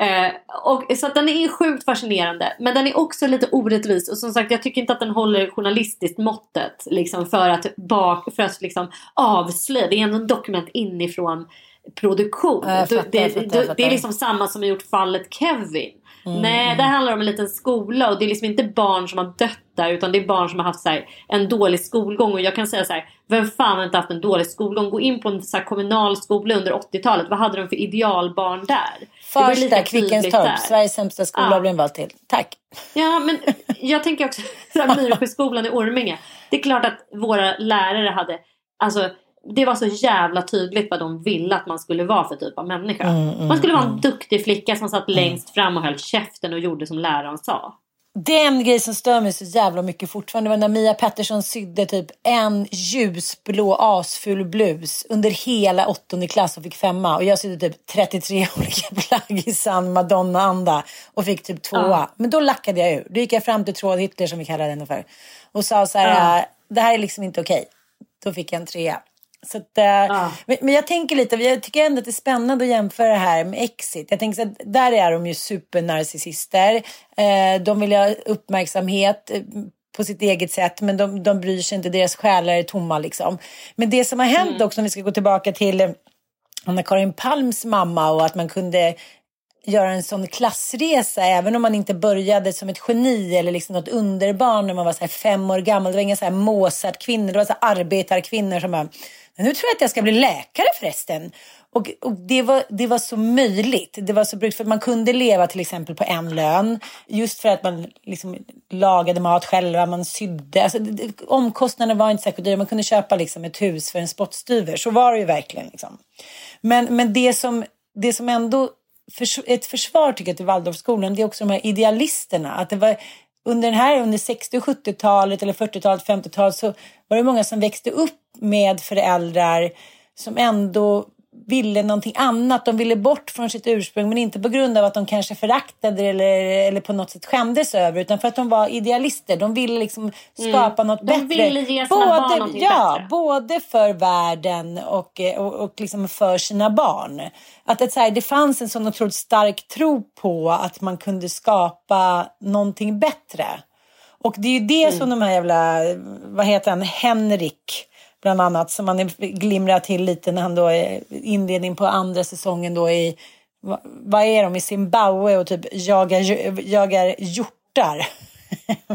Eh, och, så den är sjukt fascinerande. Men den är också lite orättvis. Och som sagt, jag tycker inte att den håller journalistiskt måttet. Liksom, för att, bak, för att liksom, avslöja. Det är ändå en dokument inifrån produktion. Fattar, det, fattar, det, fattar. det är liksom samma som har gjort fallet Kevin. Mm, Nej, det handlar om en liten skola och det är liksom inte barn som har dött där utan det är barn som har haft så här, en dålig skolgång. Och jag kan säga så här, vem fan har inte haft en dålig skolgång? Gå in på en så här, kommunal skola under 80-talet. Vad hade de för idealbarn där? Farsta, tydligt Kvickenstorp. Sveriges sämsta skola Ja. blev vald till. Tack. Ja, men jag tänker också så här, Myresjöskolan i Orminge. Det är klart att våra lärare hade, alltså det var så jävla tydligt vad de ville att man skulle vara för typ av människa. man skulle vara en duktig flicka som satt längst fram och höll käften och gjorde som läraren sa. Det är en grej som stör mig så jävla mycket fortfarande. Det var när Mia Pettersson sydde typ en ljusblå asful blus under hela åttonde klass och fick femma. Och jag sydde typ 33 olika plagg i sann Madonna-anda och fick typ tvåa. Men då lackade jag ur. Då gick jag fram till Tråd Hitler som vi kallar henne för. Och sa så här, "Äh, det här är liksom inte okej. Då fick jag en trea. Så att, eh, men, men jag tänker lite, jag tycker ändå att det är spännande att jämföra det här med Exit. Jag tänker så att där är de ju supernarcissister. Eh, de vill ha uppmärksamhet eh, på sitt eget sätt men de, de bryr sig inte, deras själar är tomma liksom. Men det som har hänt också om vi ska gå tillbaka till Anna-Karin Palms mamma och att man kunde göra en sån klassresa även om man inte började som ett geni eller liksom något underbarn när man var så fem år gammal. Det var inga så här Mozart-kvinnor, det var så här arbetarkvinnor som bara, "Men nu tror jag att jag ska bli läkare förresten. Och, och det, var, det var så möjligt. Det var så brukt för att man kunde leva till exempel på en lön. Just för att man liksom lagade mat själva, man sydde. Alltså, det, det, omkostnaderna var inte särskilt dyra. Man kunde köpa liksom ett hus för en spottstyver. Så var det ju verkligen. Liksom. Men, men det, som, det som ändå för, ett försvar tycker jag till Waldorfskolan det är också de här idealisterna. Att det var under den här under 60 och 70-talet eller 40-talet, 50-talet så var det många som växte upp med föräldrar som ändå ville någonting annat. De ville bort från sitt ursprung men inte på grund av att de kanske föraktade det eller, eller på något sätt skämdes över utan för att de var idealister. De ville liksom skapa något Mm. De bättre. ville ge sina barn någonting ja, bättre. både för världen och, eh, och, och liksom för sina barn. Att det, så här, det fanns en sån otroligt stark tro på att man kunde skapa någonting bättre. Och det är ju det som de här jävla, vad heter han, Henrik bland annat, som man glimrar till lite när han då är inledning på andra säsongen då i, vad- är de, i Zimbabwe och typ jagar, jagar hjortar.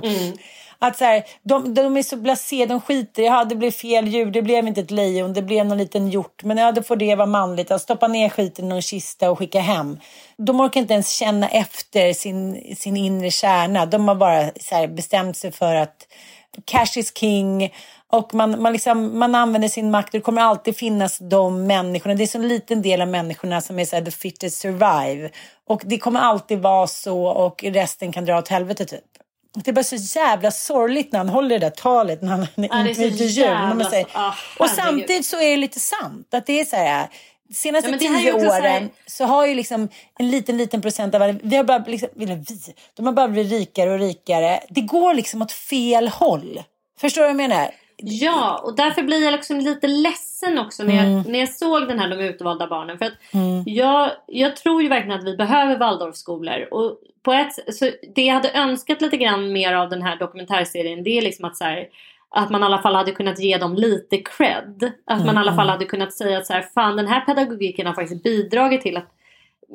Mm. Att så här, de, de är så blasé, de skiter i, det blev fel djur, det blev inte ett lejon, det blev någon liten hjort. Men ja, då får det vara manligt. Att stoppa ner skiten i någon kista och skicka hem. De orkar inte ens känna efter sin, sin inre kärna. De har bara så här, bestämt sig för att cash is king. Och man, man, liksom, man använder sin makt. Det kommer alltid finnas de människorna. Det är så en liten del av människorna som är så här, the fittest survive. Och det kommer alltid vara så och resten kan dra åt helvete typ. Det är bara så jävla sorgligt när han håller det där talet när han Ja, säger- ah, och samtidigt så är det lite sant. Att det är så här, senaste Ja, tio också så här- åren så har ju liksom en liten, liten procent av vi har bara, liksom, vi, de har bara blivit rikare och rikare. Det går liksom åt fel håll. Förstår du vad jag menar? Ja, och därför blir jag liksom lite ledsen också när jag, när jag såg den här De utvalda barnen. För att jag, jag tror ju verkligen att vi behöver Waldorfskolor. Och på ett, så det jag hade önskat lite grann mer av den här dokumentärserien det är liksom att så här, att man i alla fall hade kunnat ge dem lite cred. Att man i alla fall hade kunnat säga att så här, fan den här pedagogiken har faktiskt bidragit till att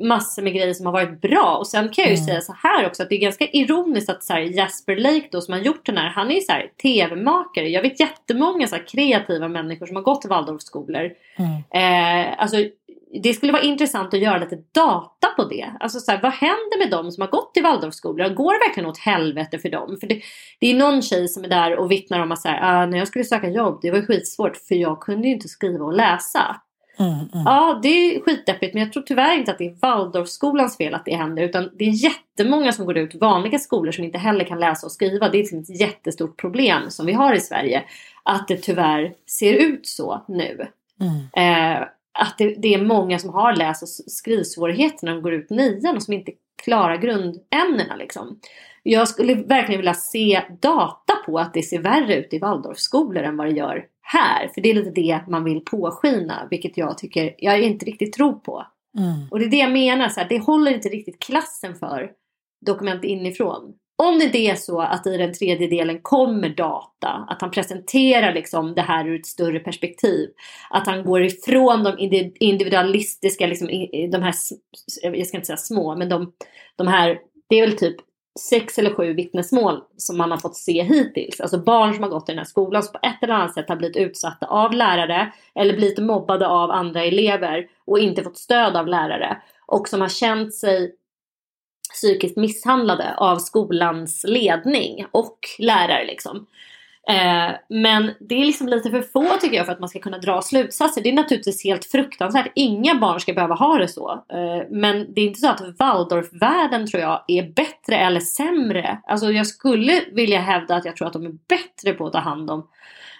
massor med grejer som har varit bra. Och sen kan jag ju säga så här också att det är ganska ironiskt att så här, Jasper Lake då som har gjort den här, han är ju så här tv-makare. Jag vet jättemånga så här, kreativa människor som har gått till Waldorfskolor. Eh, alltså, det skulle vara intressant att göra lite data på det. Alltså så här, vad händer med de som har gått till Waldorfskolor? Går det verkligen åt helvete för dem? För det, det är någon tjej som är där och vittnar om att så här, ah, när jag skulle söka jobb, det var skitsvårt för jag kunde ju inte skriva och läsa. Ja, det är skitdeppigt men jag tror tyvärr inte att det är Waldorfskolans fel att det händer utan det är jättemånga som går ut vanliga skolor som inte heller kan läsa och skriva. Det är liksom ett jättestort problem som vi har i Sverige. Att det tyvärr ser ut så nu. Eh, att det, det är många som har läs och skrivsvårigheter när de går ut nian och som inte klarar grundämnena liksom. Jag skulle verkligen vilja se data på att det ser värre ut i Waldorfskolor än vad det gör här. För det är lite det man vill påskina, vilket jag tycker jag inte riktigt tror på. Och det är det jag menar, så här, det håller inte riktigt klassen för dokument inifrån. Om det inte är så att i den tredje delen kommer data, att han presenterar liksom det här ur ett större perspektiv. Att han går ifrån de individualistiska, liksom, de här, jag ska inte säga små, men de, de här, det är väl typ sex eller sju vittnesmål som man har fått se hittills. Alltså barn som har gått i den här skolan som på ett eller annat sätt har blivit utsatta av lärare eller blivit mobbade av andra elever och inte fått stöd av lärare. Och som har känt sig psykiskt misshandlade av skolans ledning och lärare liksom. Eh, men det är liksom lite för få tycker jag för att man ska kunna dra slutsatser. Det är naturligtvis helt fruktansvärt. Inga barn ska behöva ha det så. Eh, men det är inte så att Waldorfvärlden tror jag är bättre eller sämre. Alltså jag skulle vilja hävda att jag tror att de är bättre på att ta hand om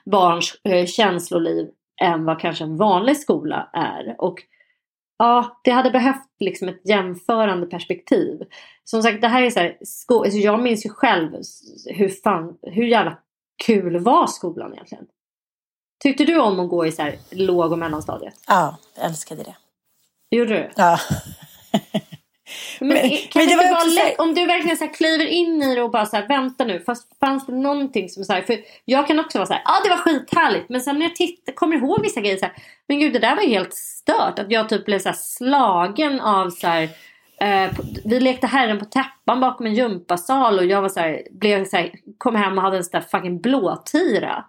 barns eh, känsloliv än vad kanske en vanlig skola är. Och Ja, det hade behövt liksom ett jämförande perspektiv. Som sagt, det här är så här, sko- alltså jag minns ju själv hur fan, hur jävla kul var skolan egentligen? Tyckte du om att gå i så här låg och mellanstadiet? Ja, jag älskade det. Gjorde du? Ja. Men, Men- kan men det inte var vara lätt, om du verkligen så här kliver in i det och bara så här, vänta nu, fast fanns det någonting som så här, för jag kan också vara så här, ja ah, det var skithärligt, men sen när jag tittar, kommer ihåg vissa grejer så här, men gud det där var ju helt stört, att jag typ blev så här slagen av så här, eh, vi lekte herren på täppan bakom en gympasal och jag var så här, blev så här, kom hem och hade en sån där fucking blåtira.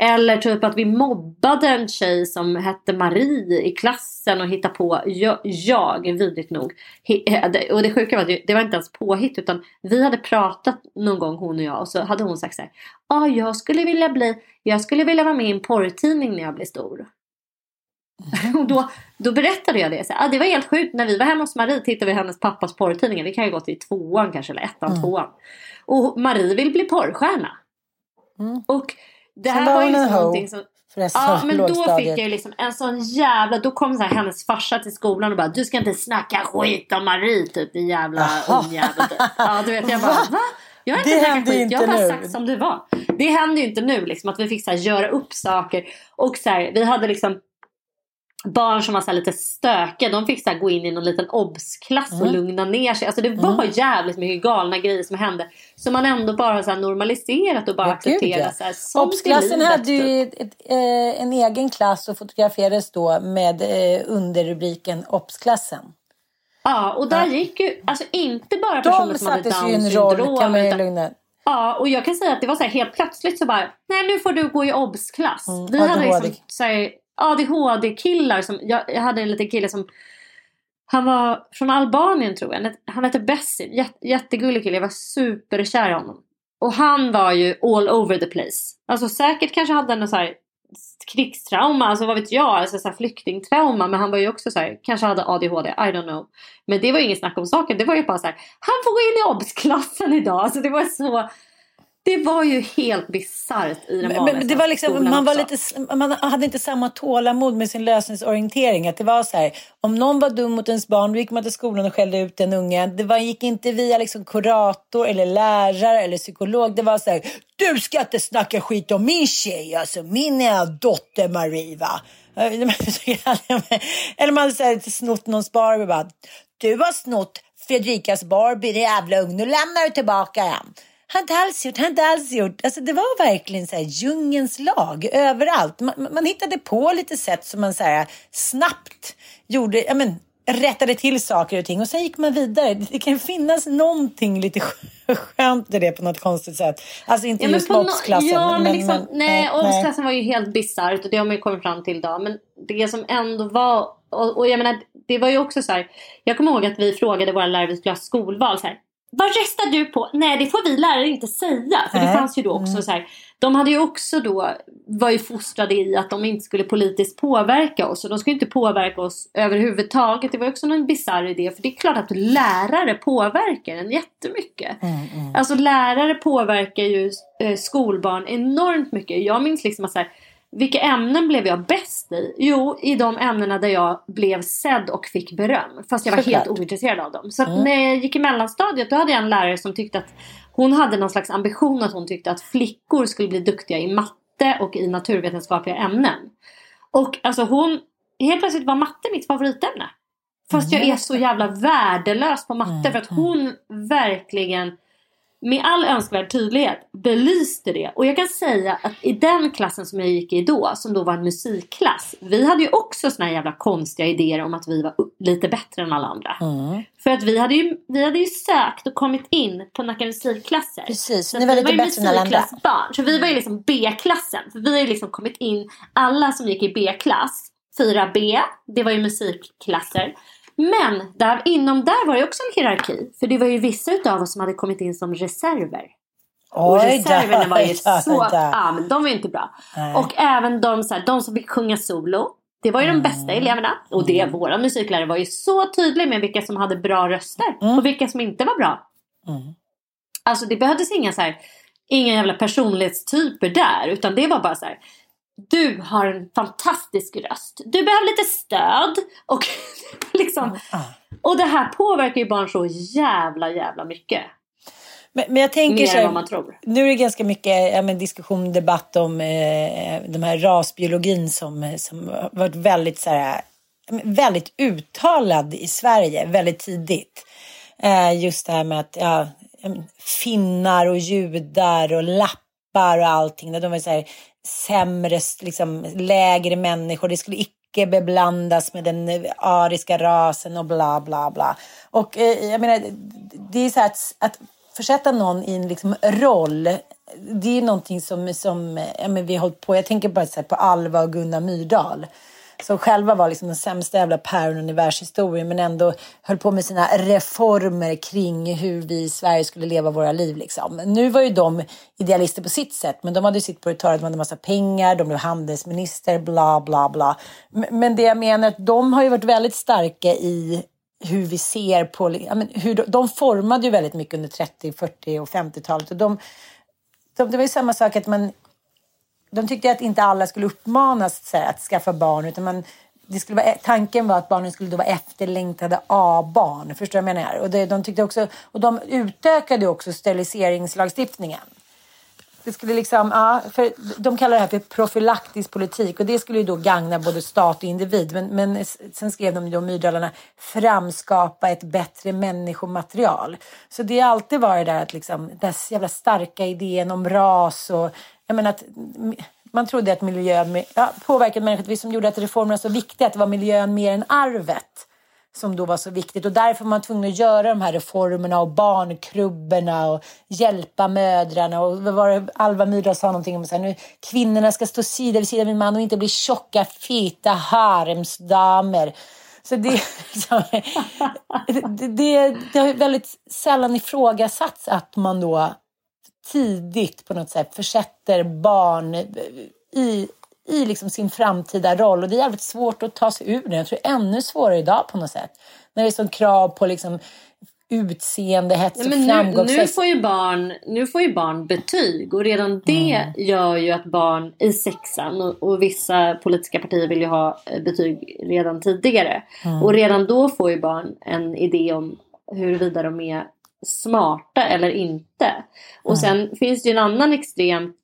Eller typ att vi mobbade en tjej som hette Marie i klassen och hittade på, jag, jag vidrigt nog. Eh, Och det sjuka var att det var inte ens påhitt utan vi hade pratat någon gång hon och jag och så hade hon sagt så här. Ja, ah, jag skulle vilja bli, jag skulle vilja vara med i en porrtidning när jag blir stor. Och då, då berättade jag det. Så, ah, det var helt sjukt. När vi var hemma hos Marie tittade vi hennes pappas porrtidningar. Det kan ju gått i tvåan kanske, eller ettan, tvåan. Och Marie vill bli porrstjärna. Och det här var var ju liksom någonting som... Ja men då fick jag ju liksom en sån jävla... Då kom så här, hennes farsa till skolan och bara Du ska inte snacka skit om Marie typ din jävla ungjävel typ. Ja du vet jag bara va? Jag har inte Det händer skit, jag har bara nu. sagt som det var. Det händer ju inte nu liksom att vi fick så här, göra upp saker. Och så här, vi hade liksom barn som var så lite stökiga. De fick så gå in i någon liten obsklass Mm. och lugna ner sig. Alltså det var jävligt mycket galna grejer som hände. Som man ändå bara har så normaliserat och bara Ja, accepterat. ja. Obsklassen hade ju typ. ett, ett, eh, en egen klass och fotograferades då med eh, underrubriken Obsklassen. Ja, och där gick ju alltså inte bara personer De som hade sattes ju i down en roll syndrom. kan man ju utan- lugna. Ja, och jag kan säga att det var så här, helt plötsligt så bara, nej nu får du gå i obs-klass. Mm, Vi hade liksom så här, ADHD-killar som, jag, jag hade en liten kille som han var från Albanien tror jag. Han hette Bessim. Jätte, jättegullig kille. Jag var superkär i honom. Och han var ju all over the place. Alltså säkert kanske hade han så här krigstrauma, alltså vad vet jag, alltså så här flyktingtrauma. Men han var ju också så här, kanske hade ADHD, I don't know. Men det var ju inget snack om saken. Det var ju bara så här, han får gå in i obs-klassen idag. Alltså det var så, det var ju helt bisarrt i den Men, men det var liksom, man, var också. lite, man hade inte samma tålamod med sin lösningsorientering. Att det var så här, om någon var dum mot ens barn, då gick man till skolan och skällde ut den ungen. Det var, gick inte via liksom kurator eller lärare eller psykolog. Det var så här, du ska inte snacka skit om min tjej, alltså min dotter Marie va. Eller man hade så här, snott någons Barbie bara, du har snott Fredrikas Barbie, din jävla ung, nu lämnar du tillbaka den. Inte alls gjort, inte alls gjort. Alltså det var verkligen så här djungens lag överallt. Man, man hittade på lite sätt som man så här snabbt gjorde, ja men rättade till saker och ting och sen gick man vidare. Det kan finnas någonting lite skönt i det på något konstigt sätt. Alltså inte Ja, men just med no-. Ja, men, liksom, men- nej, obsklassen var ju helt bisarrt och det har man ju kommit fram till idag. Men det som ändå var, och, och jag menar, det var ju också så här. Jag kommer ihåg att vi frågade våra lärare, vi skulle ha skolval så här. Vad röstar du på? Nej, det får vi lärare inte säga. För det fanns ju då också så här. De hade ju också då, var ju fostrade i att de inte skulle politiskt påverka oss. Och de skulle inte påverka oss överhuvudtaget. Det var också någon bisarr idé. För det är klart att lärare påverkar en jättemycket. Alltså lärare påverkar ju eh, skolbarn enormt mycket. Jag minns liksom att så här, vilka ämnen blev jag bäst i? Jo, i de ämnena där jag blev sedd och fick beröm. Fast jag var Såklart. helt ointresserad av dem. Så att när jag gick i mellanstadiet då hade jag en lärare som tyckte att hon hade någon slags ambition att hon tyckte att flickor skulle bli duktiga i matte och i naturvetenskapliga ämnen. Och alltså hon, helt plötsligt var matte mitt favoritämne. Fast jag är så jävla värdelös på matte för att hon verkligen med all önskvärd tydlighet belyste det. Och jag kan säga att i den klassen som jag gick i då, som då var en musikklass. Vi hade ju också såna här jävla konstiga idéer om att vi var lite bättre än alla andra. För att vi hade, ju, vi hade ju sökt och kommit in på Nacka musikklasser. Precis, Så ni var lite ju bättre än alla andra. Så vi var ju liksom B-klassen. För vi har ju liksom kommit in, alla som gick i B-klass, 4B, det var ju musikklasser. Men där, inom där var det också en hierarki. För det var ju vissa utav oss som hade kommit in som reserver. Och Oj då, reserverna var ju så... Ja, men de var ju inte bra. Nej. Och även de, så här, de som fick sjunga solo. Det var ju Mm. de bästa eleverna. Och det, våra musiklärare var ju så tydliga med vilka som hade bra röster. Mm. Och vilka som inte var bra. Alltså det behövdes inga så här, inga jävla personlighetstyper där. Utan det var bara så här. Du har en fantastisk röst. Du behöver lite stöd. Och liksom. Och det här påverkar ju barn så jävla jävla mycket. Men, men jag tänker Mer så här, nu är det ganska mycket ja, men diskussion, debatt om eh, de här rasbiologin som, som har varit väldigt, så här, väldigt uttalad i Sverige väldigt tidigt. Eh, just det här med att ja, finnar och judar och lappar och allting. De var så här, sämre, liksom, lägre människor. Det skulle icke beblandas med den ariska rasen och bla bla bla. Och eh, jag menar, det är så här att, att försätta någon i en liksom roll. Det är någonting som, som eh, ja, men vi har hållit på. Jag tänker bara så här på Alva och Gunnar Myrdal. Som själva var liksom den sämsta jävla päronen i världshistorien men ändå höll på med sina reformer kring hur vi i Sverige skulle leva våra liv. Liksom. Nu var ju de idealister på sitt sätt men de hade ju sitt på det torra, de hade massa pengar, de blev handelsminister, bla bla bla. Men- det jag menar är att de har ju varit väldigt starka i hur vi ser på, men hur de, de formade ju väldigt mycket under 30, 40 och 50-talet. Och de, de, det var ju samma sak att man, de tyckte att inte alla skulle uppmanas så här, att skaffa barn. Utan man, det skulle vara, tanken var att barnen skulle då vara efterlängtade A-barn. Förstår du vad jag menar? Och, det, de tyckte också, och de utökade också steriliseringslagstiftningen. Det skulle liksom, ja, för de kallar det här för profylaktisk politik och det skulle ju då gagna både stat och individ. Men, men sen skrev de då Myrdalarna framskapa ett bättre människomaterial. Så det har alltid varit där att liksom, den här jävla starka idén om ras och jag menar att man trodde att miljön ja, påverkade människor. Det som gjorde att reformerna var så viktiga, att det var miljön mer än arvet. som då var så viktigt. Och därför var man tvungen att göra de här reformerna och barnkrubborna och hjälpa mödrarna. Och vad var det, Alva Myrdal sa någonting om att kvinnorna ska stå sida vid sida med man och inte bli tjocka, feta haremsdamer. Så det, så, det, det, det har väldigt sällan ifrågasatts att man då tidigt på något sätt försätter barn i, i liksom sin framtida roll. Och det är jävligt svårt att ta sig ur det. Jag tror det är ännu svårare idag på något sätt. När det är sån krav på liksom utseende, hets och. Nu, nu, får ju barn, nu får ju barn betyg och redan det mm. gör ju att barn i sexan och, och, vissa politiska partier vill ju ha eh, betyg redan tidigare. Mm. Och redan då får ju barn en idé om huruvida de är smarta eller inte. Och mm. sen finns det ju en annan extremt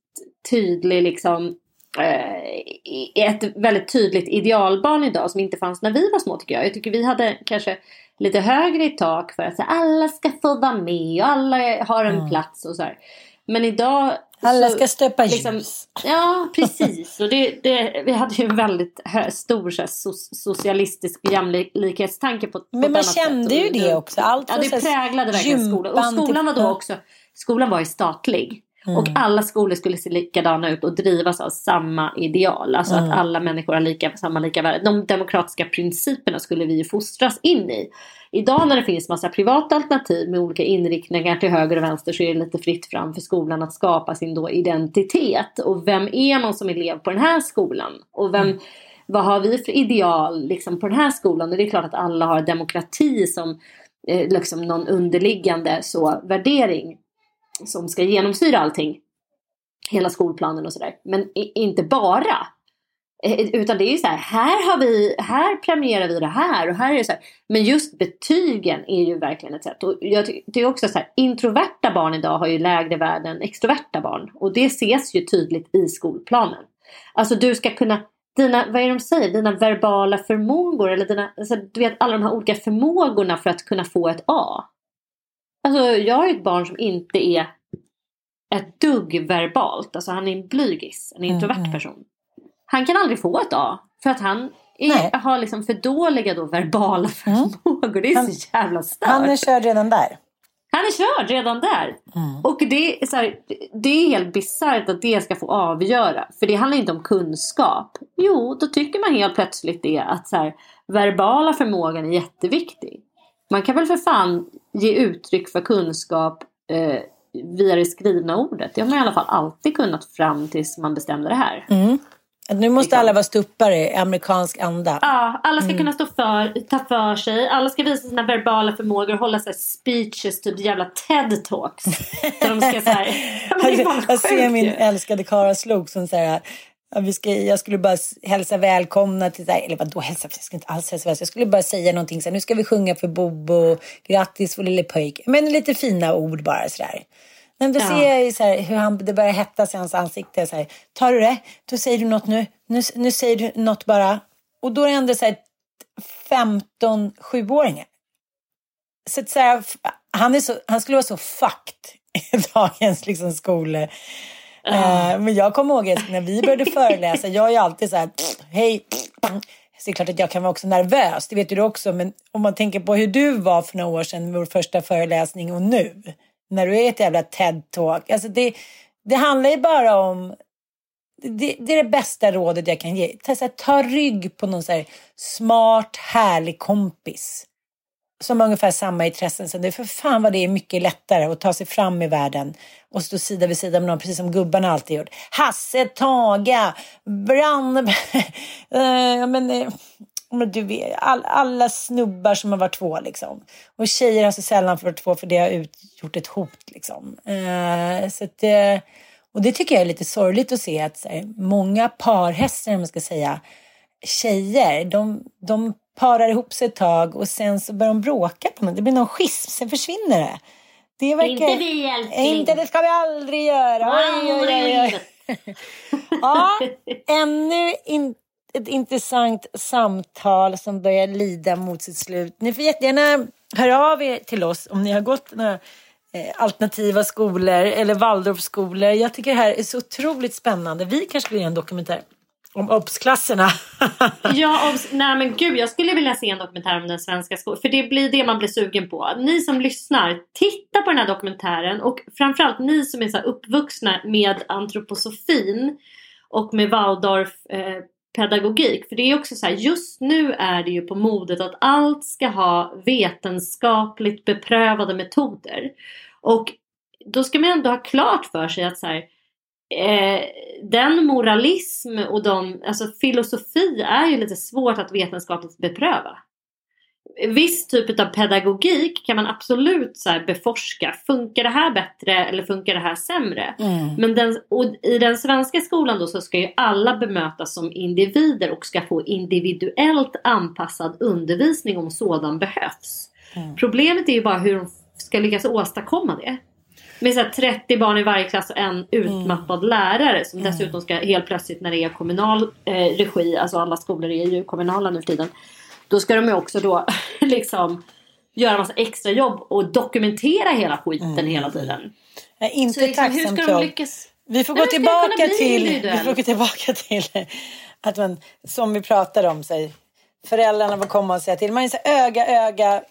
tydlig liksom eh, ett väldigt tydligt idealbarn idag som inte fanns när vi var små tycker jag. Jag tycker vi hade kanske lite högre i tak för att så, alla ska få vara med och alla har en mm. plats och så här. Men idag alla ska stöpa liksom, ljus. Ja, precis. Och det, det, vi hade ju en väldigt stor så här, so socialistisk jämlikhetstanke på, på Men man kände ju det också. Allt ja, det präglade verkligen skolan. Och skolan var då också, skolan var ju statlig. Mm. Och alla skolor skulle se likadana ut och drivas av samma ideal. Alltså mm. att alla människor har lika, samma lika värde. De demokratiska principerna skulle vi ju fostras in i. Idag när det finns massa privata alternativ med olika inriktningar till höger och vänster så är det lite fritt fram för skolan att skapa sin då identitet. Och vem är man som elev på den här skolan? Och vem, mm. vad har vi för ideal liksom, på den här skolan? Och det är klart att alla har demokrati som eh, liksom någon underliggande så, värdering som ska genomsyra allting. Hela skolplanen och sådär. Men inte bara. Eh, eh, utan det är ju så här, här, har vi, här premierar vi det här och här är det så här. Men just betygen är ju verkligen ett sätt. Och jag tycker också så här, introverta barn idag har ju lägre värden än extroverta barn. Och det ses ju tydligt i skolplanen. Alltså du ska kunna, dina, vad är det de säger, dina verbala förmågor eller dina, alltså, du vet alla de här olika förmågorna för att kunna få ett A. Alltså jag har ju ett barn som inte är ett dugg verbalt. Alltså han är en blygis, en introvert mm. person. Han kan aldrig få ett A. För att han är, har liksom för dåliga då verbala mm. förmågor. Det är han, så jävla stört. Han är körd redan där. Han är körd redan där. Mm. Och det är, så här, det är helt bisarrt att det ska få avgöra. För det handlar inte om kunskap. Jo, då tycker man helt plötsligt det att så här, verbala förmågan är jätteviktig. Man kan väl för fan ge uttryck för kunskap eh, via det skrivna ordet. Det har man i alla fall alltid kunnat fram tills man bestämde det här. Mm. Nu måste liksom. alla vara stuppare i amerikansk anda. Ja, alla ska mm. kunna stå för, ta för sig. Alla ska visa sina verbala förmågor och hålla så speeches, typ jävla TED-talks. de ska så här, jag, ser min älskade Kara Slog som säger vi ska, jag skulle bara hälsa välkomna till, eller vadå hälsa, jag ska inte alls hälsa välkomna. Jag skulle bara säga någonting så här, nu ska vi sjunga för Bobo, grattis vår lille pojk. Men lite fina ord bara sådär. Men då ja. ser jag ju så här, hur han, det börjar hettas i hans ansikte. Så här, Tar du det? Då säger du något nu. Nu, nu säger du något bara. Och då är det ändå så här 15 sjuåringar. Så, så här, han, är så, han skulle vara så fucked i dagens liksom, skolor. Eh, men jag kommer ihåg när vi började föreläsa, jag är ju alltid så här, hej. Så det är klart att jag kan vara också nervös, det vet du också. Men om man tänker på hur du var för några år sedan, vår första föreläsning och nu. När du är ett jävla TED-talk. Alltså det, det handlar ju bara om det, det, är det bästa rådet jag kan ge. Ta, här, ta rygg på någon så smart, härlig kompis. Som har ungefär samma intressen som du. För fan vad det är mycket lättare att ta sig fram i världen och stå sida vid sida med någon, precis som gubbarna alltid gjort. Hasse, Taga, Brand... uh, eh, men, eh, men du vet, all, alla snubbar som har varit två liksom. Och tjejer har så sällan varit två för det har utgjort ett hot liksom. Uh, så att, och det tycker jag är lite sorgligt att se att här, många parhästar, om man ska säga, tjejer, de, de parar ihop sig ett tag och sen så börjar de bråka på något. Det blir någon schism, sen försvinner det. Det verkar... Inte vi älskling. Inte, det ska vi aldrig göra. Oj, oj, oj, ja, ännu in, ett intressant samtal som börjar lida mot sitt slut. Ni får jättegärna höra av er till oss om ni har gått några eh, alternativa skolor eller Waldorfskolor. Jag tycker det här är så otroligt spännande. Vi kanske skulle göra en dokumentär om obsklasserna. ja, obs, nej men gud, jag skulle vilja se en dokumentär om den svenska skolan. För det blir det man blir sugen på. Ni som lyssnar, titta på den här dokumentären. Och framförallt ni som är så uppvuxna med antroposofin och med Waldorf eh, pedagogik. För det är också så här, just nu är det ju på modet att allt ska ha vetenskapligt beprövade metoder. Och då ska man ändå ha klart för sig att så här, eh, den moralism och de, alltså filosofi är ju lite svårt att vetenskapligt bepröva. Viss typ av pedagogik kan man absolut så beforska. Funkar det här bättre eller funkar det här sämre? Mm. Men den, i den svenska skolan då så ska ju alla bemötas som individer och ska få individuellt anpassad undervisning om sådan behövs. Mm. Problemet är ju bara hur de ska lyckas åstadkomma det. Med så 30 barn i varje klass och en utmattad mm. lärare som mm. dessutom ska helt plötsligt när det är kommunal eh, regi, alltså alla skolor är ju kommunala nu för tiden. Då ska de ju också då liksom göra massa extra jobb och dokumentera hela skiten mm. hela tiden. Nej, inte så liksom, hur ska de lyckas? Vi får, gå tillbaka till, vi får gå tillbaka till att man, som vi pratade om, sig, föräldrarna får komma och säga till. Man är så öga, öga,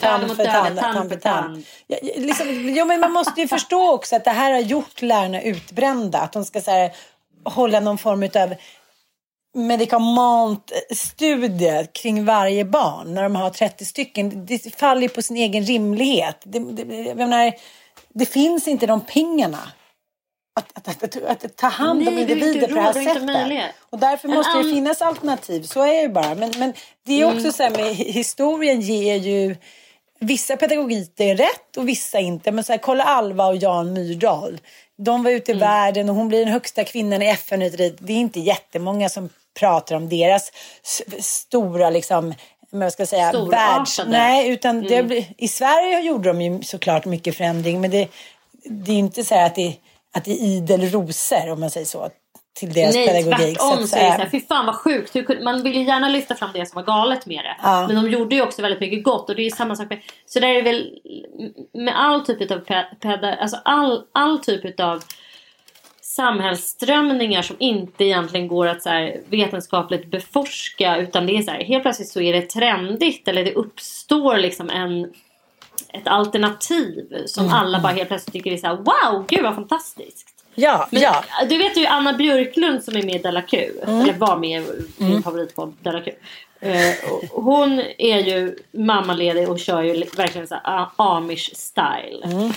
tand för tand, tand för tand. Ja, liksom, jo, men man måste ju förstå också att det här har gjort lärarna utbrända. Att de ska så här, hålla någon form av medikamentstudie kring varje barn när de har 30 stycken. Det faller på sin egen rimlighet. Det, det, menar, det finns inte de pengarna. Att, att, att, att, ta hand om Nej, individer på det här sättet. Och därför måste det finnas alternativ. Så är det bara. Men, men det är också mm. så här med historien ger ju vissa pedagogiker rätt och vissa inte. Men så här, kolla Alva och Jan Myrdal. De var ute i mm. världen och hon blir den högsta kvinnan i FN. Det är inte jättemånga som pratar om deras stora liksom men ska säga, världs... Nej, utan mm. det, i Sverige gjorde de ju såklart mycket förändring men det, det är inte så att det, att det är idel rosor om man säger så till deras Nej, pedagogik. tvärtom så, så är det så här, fy fan vad sjukt. Man vill ju gärna lyfta fram det som var galet med det. Ja. Men de gjorde ju också väldigt mycket gott och det är ju samma sak med, så där är det väl med all typ av peda, alltså all, all typ av samhällsströmningar som inte egentligen går att så vetenskapligt beforska utan det är så här, helt plötsligt så är det trendigt eller det uppstår liksom en ett alternativ som mm. alla bara helt plötsligt tycker är så här, wow, gud vad fantastiskt. Ja, Men, ja. Du vet ju Anna Björklund som är med i Della Q, mm. eller var med i min mm. favoritpodd Della Q. Uh, hon är ju mammaledig och kör ju verkligen så här amish style. Mm.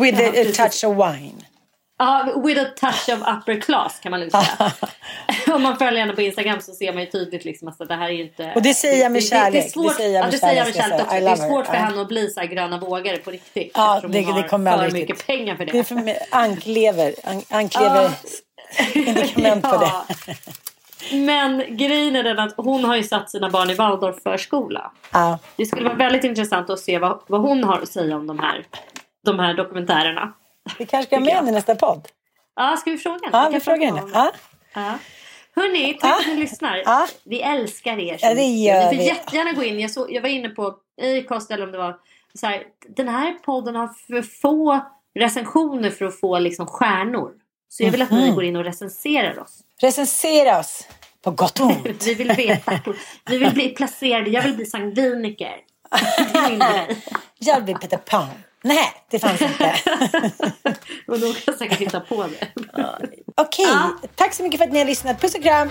With a, a touch of wine. Ja, with a touch of upper class kan man lugnt säga. Om man följer henne på Instagram så ser man ju tydligt liksom att det här är inte... Och det säger jag med kärlek. Det, det, är svårt, det säger jag med ja, kärlek. kärlek också. Det är svårt för ja. henne att bli så här gröna vågare på riktigt. Ja, det, hon det kommer för mycket riktigt. pengar för det. Det är för anklever. An, anklever. Indikament på det. Men grejen är den att hon har ju satt sina barn i Waldorfförskola. Ja. Det skulle vara väldigt intressant att se vad, vad hon har att säga om de här, de här dokumentärerna. Vi kanske ska ha med henne i nästa podd. Ja, ska vi fråga henne? Ja, vi frågar henne. Ja. Ja. Hörni, tack för att ni lyssnar. Ja. Vi älskar er. Ja, det gör ni får jättegärna gå in. Jag, så, jag var inne på Acast eller om det var så här, den här podden har för få recensioner för att få liksom stjärnor. Så jag vill att mm. ni mhm. går in och recenserar oss. Recensera oss! På gott och ont. vi vill veta. Vi vill bli placerade. Jag vill bli sangviniker. jag vill bli Peter Pan. Nej, det fanns inte. och då kan jag säkert hitta på det. Okej, okay. ja. tack så mycket för att ni har lyssnat. Puss och kram!